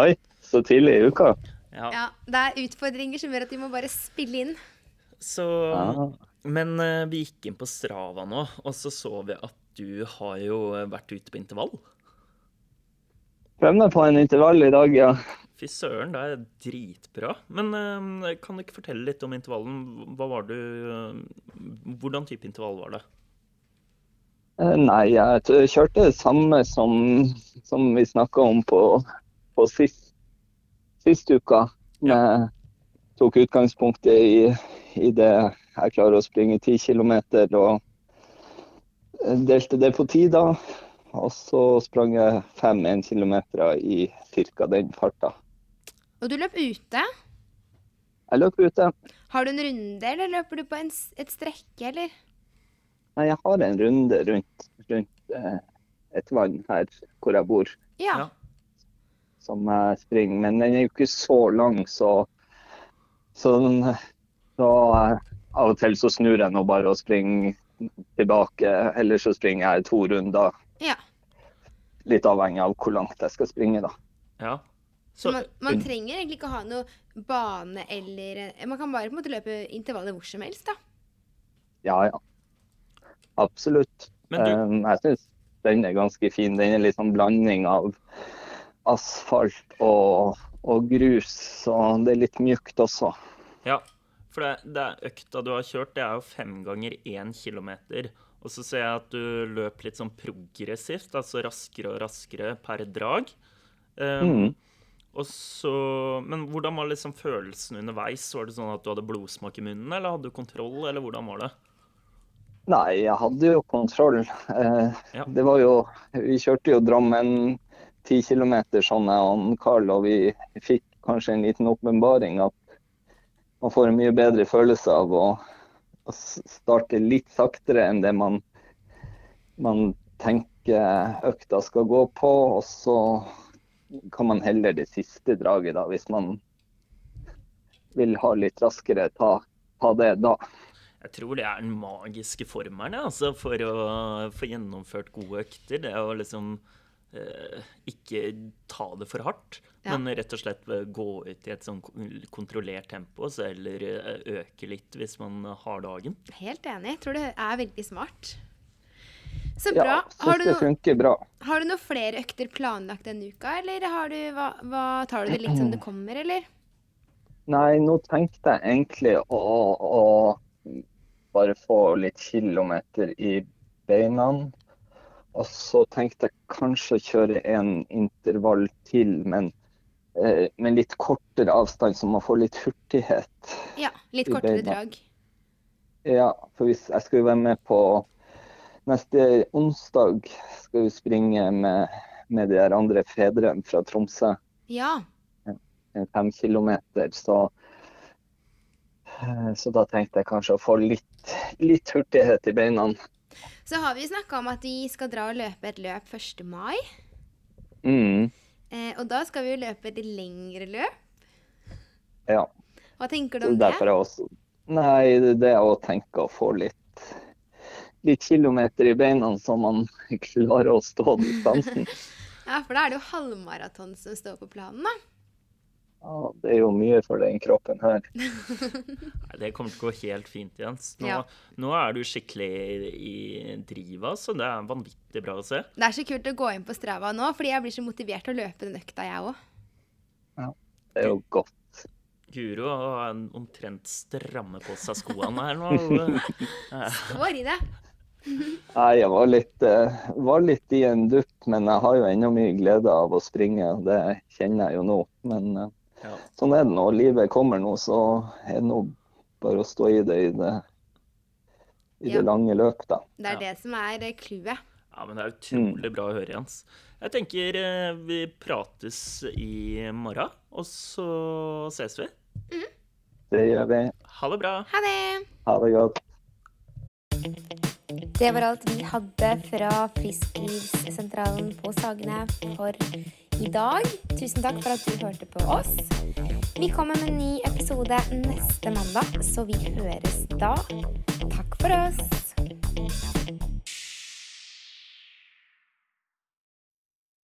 Oi, så tidlig i uka. Ja. Ja, Det er utfordringer som gjør at vi må bare spille inn. Så Ah, Men eh, vi gikk inn på Strava nå, og så så vi at du har jo vært ute på intervall. Prøvde meg på en intervall i dag, ja. Fy søren, det er dritbra. Men eh, kan du ikke fortelle litt om intervallen? Hva var du eh, Hvordan type intervall var det? Eh, Nei, jeg kjørte det samme som, som vi snakka om på, på sist, sist uka. Jeg tok utgangspunktet i, i det jeg klarer å springe 10 km, og delte det på ti, da. Og så sprang jeg fem 1 km i ca. den farta. Og du løp ute. Jeg løp ute. Har du en runde, eller løper du på en, et strekke, eller? Nei, jeg har en runde rundt, rundt eh, et vann her hvor jeg bor. Ja. Som jeg springer, men den er jo ikke så lang, så, så, så eh, av og til så snur jeg nå bare og springer tilbake, eller så springer jeg to runder. Ja. Litt avhengig av hvor langt jeg skal springe, da. Ja. Så Så, man, man trenger egentlig ikke ha noe bane eller Man kan bare på en måte løpe intervaller hvor som helst, da. Ja, ja. Absolutt. men du, jeg syns den er ganske fin. Den er litt sånn blanding av asfalt og, og grus, så det er litt mjukt også. ja. For det, det er økta du har kjørt, det er jo fem ganger én kilometer. Og så ser jeg at du løp litt sånn progressivt, altså raskere og raskere per drag. Um, Mm. Og så, men hvordan var liksom følelsen underveis? Var det sånn at du hadde blodsmak i munnen, eller hadde du kontroll, eller hvordan var det? Nei, jeg hadde jo kontroll. Eh, Ja. Det var jo Vi kjørte jo Drammen 10 km sånn jeg og Karl, og vi fikk kanskje en liten åpenbaring at man får en mye bedre følelse av å, å starte litt saktere enn det man, man tenker økta skal gå på. Og så kan man heller det siste draget, da, hvis man vil ha litt raskere, ta, ta det da. Jeg tror det er den magiske formelen altså, for å få gjennomført gode økter. Det er å liksom ikke ta det for hardt, Ja. men rett og slett eh, gå ut i et sånn kontrollert tempo, så eller eh, øke litt hvis man har dagen. Helt enig. Jeg tror det er veldig smart. Så Ja, bra. Har du, det funker bra. har du noen flere økter planlagt denne uka, eller har du, hva, hva, tar du det litt som det kommer, eller? [CLEARS THROAT] Nei, nå tenkte jeg egentlig å, å bare få litt kilometer i beina. Og så tenkte jeg kanskje å kjøre en intervall til, men eh, med litt kortere avstand, så man får litt hurtighet. Ja, litt kortere drag. Ja, for hvis jeg skal jo være med på neste onsdag, skal vi springe med, med de andre fedrene fra Tromsø. Ja. fem kilometer, så eh, så da tenkte jeg kanskje å få litt, litt hurtighet i beina. Så har vi snakka om at vi skal dra og løpe et løp 1. mai. Mm, Eh, og da skal vi jo løpe et lengre løp. ja. Hva tenker du om det? derfor er også Nei, det er å tenke å få litt, litt kilometer i beina, så man klarer å stå distansen. [LAUGHS] Ja, for da er det jo halvmaraton som står på planen, da. Ja, det er jo mye for den kroppen her. [LAUGHS] Nei, Det kommer til å gå helt fint, Jens. Nå, Ja. nå er du skikkelig i driva, så det er vanvittig bra å se. Det er så kult å gå inn på Strava nå, fordi jeg blir så motivert til å løpe den økta, jeg òg. Det er jo godt. Guro har omtrent stramme på seg skoene her nå. Står i det. Nei, jeg var litt, eh, var litt i en dupp, men jeg har jo ennå mye glede av å springe. og Det kjenner jeg jo nå. Men eh, Ja. sånn er det når livet kommer nå, så er det nå bare å stå i det i det, i Ja. det lange løp, da. Det er Ja. det som er eh, clouet. Ja, men det er utrolig bra å høre, Jens. Jeg tenker eh, vi prates i morgen, og så ses vi. Det gjør vi. Ha det bra. Ha det! Ha det godt. Det var alt vi hadde fra Frisklivssentralen på Sagene for i dag. Tusen takk for at du hørte på oss. Vi kommer med en ny episode neste mandag, så vi høres da. Takk for oss.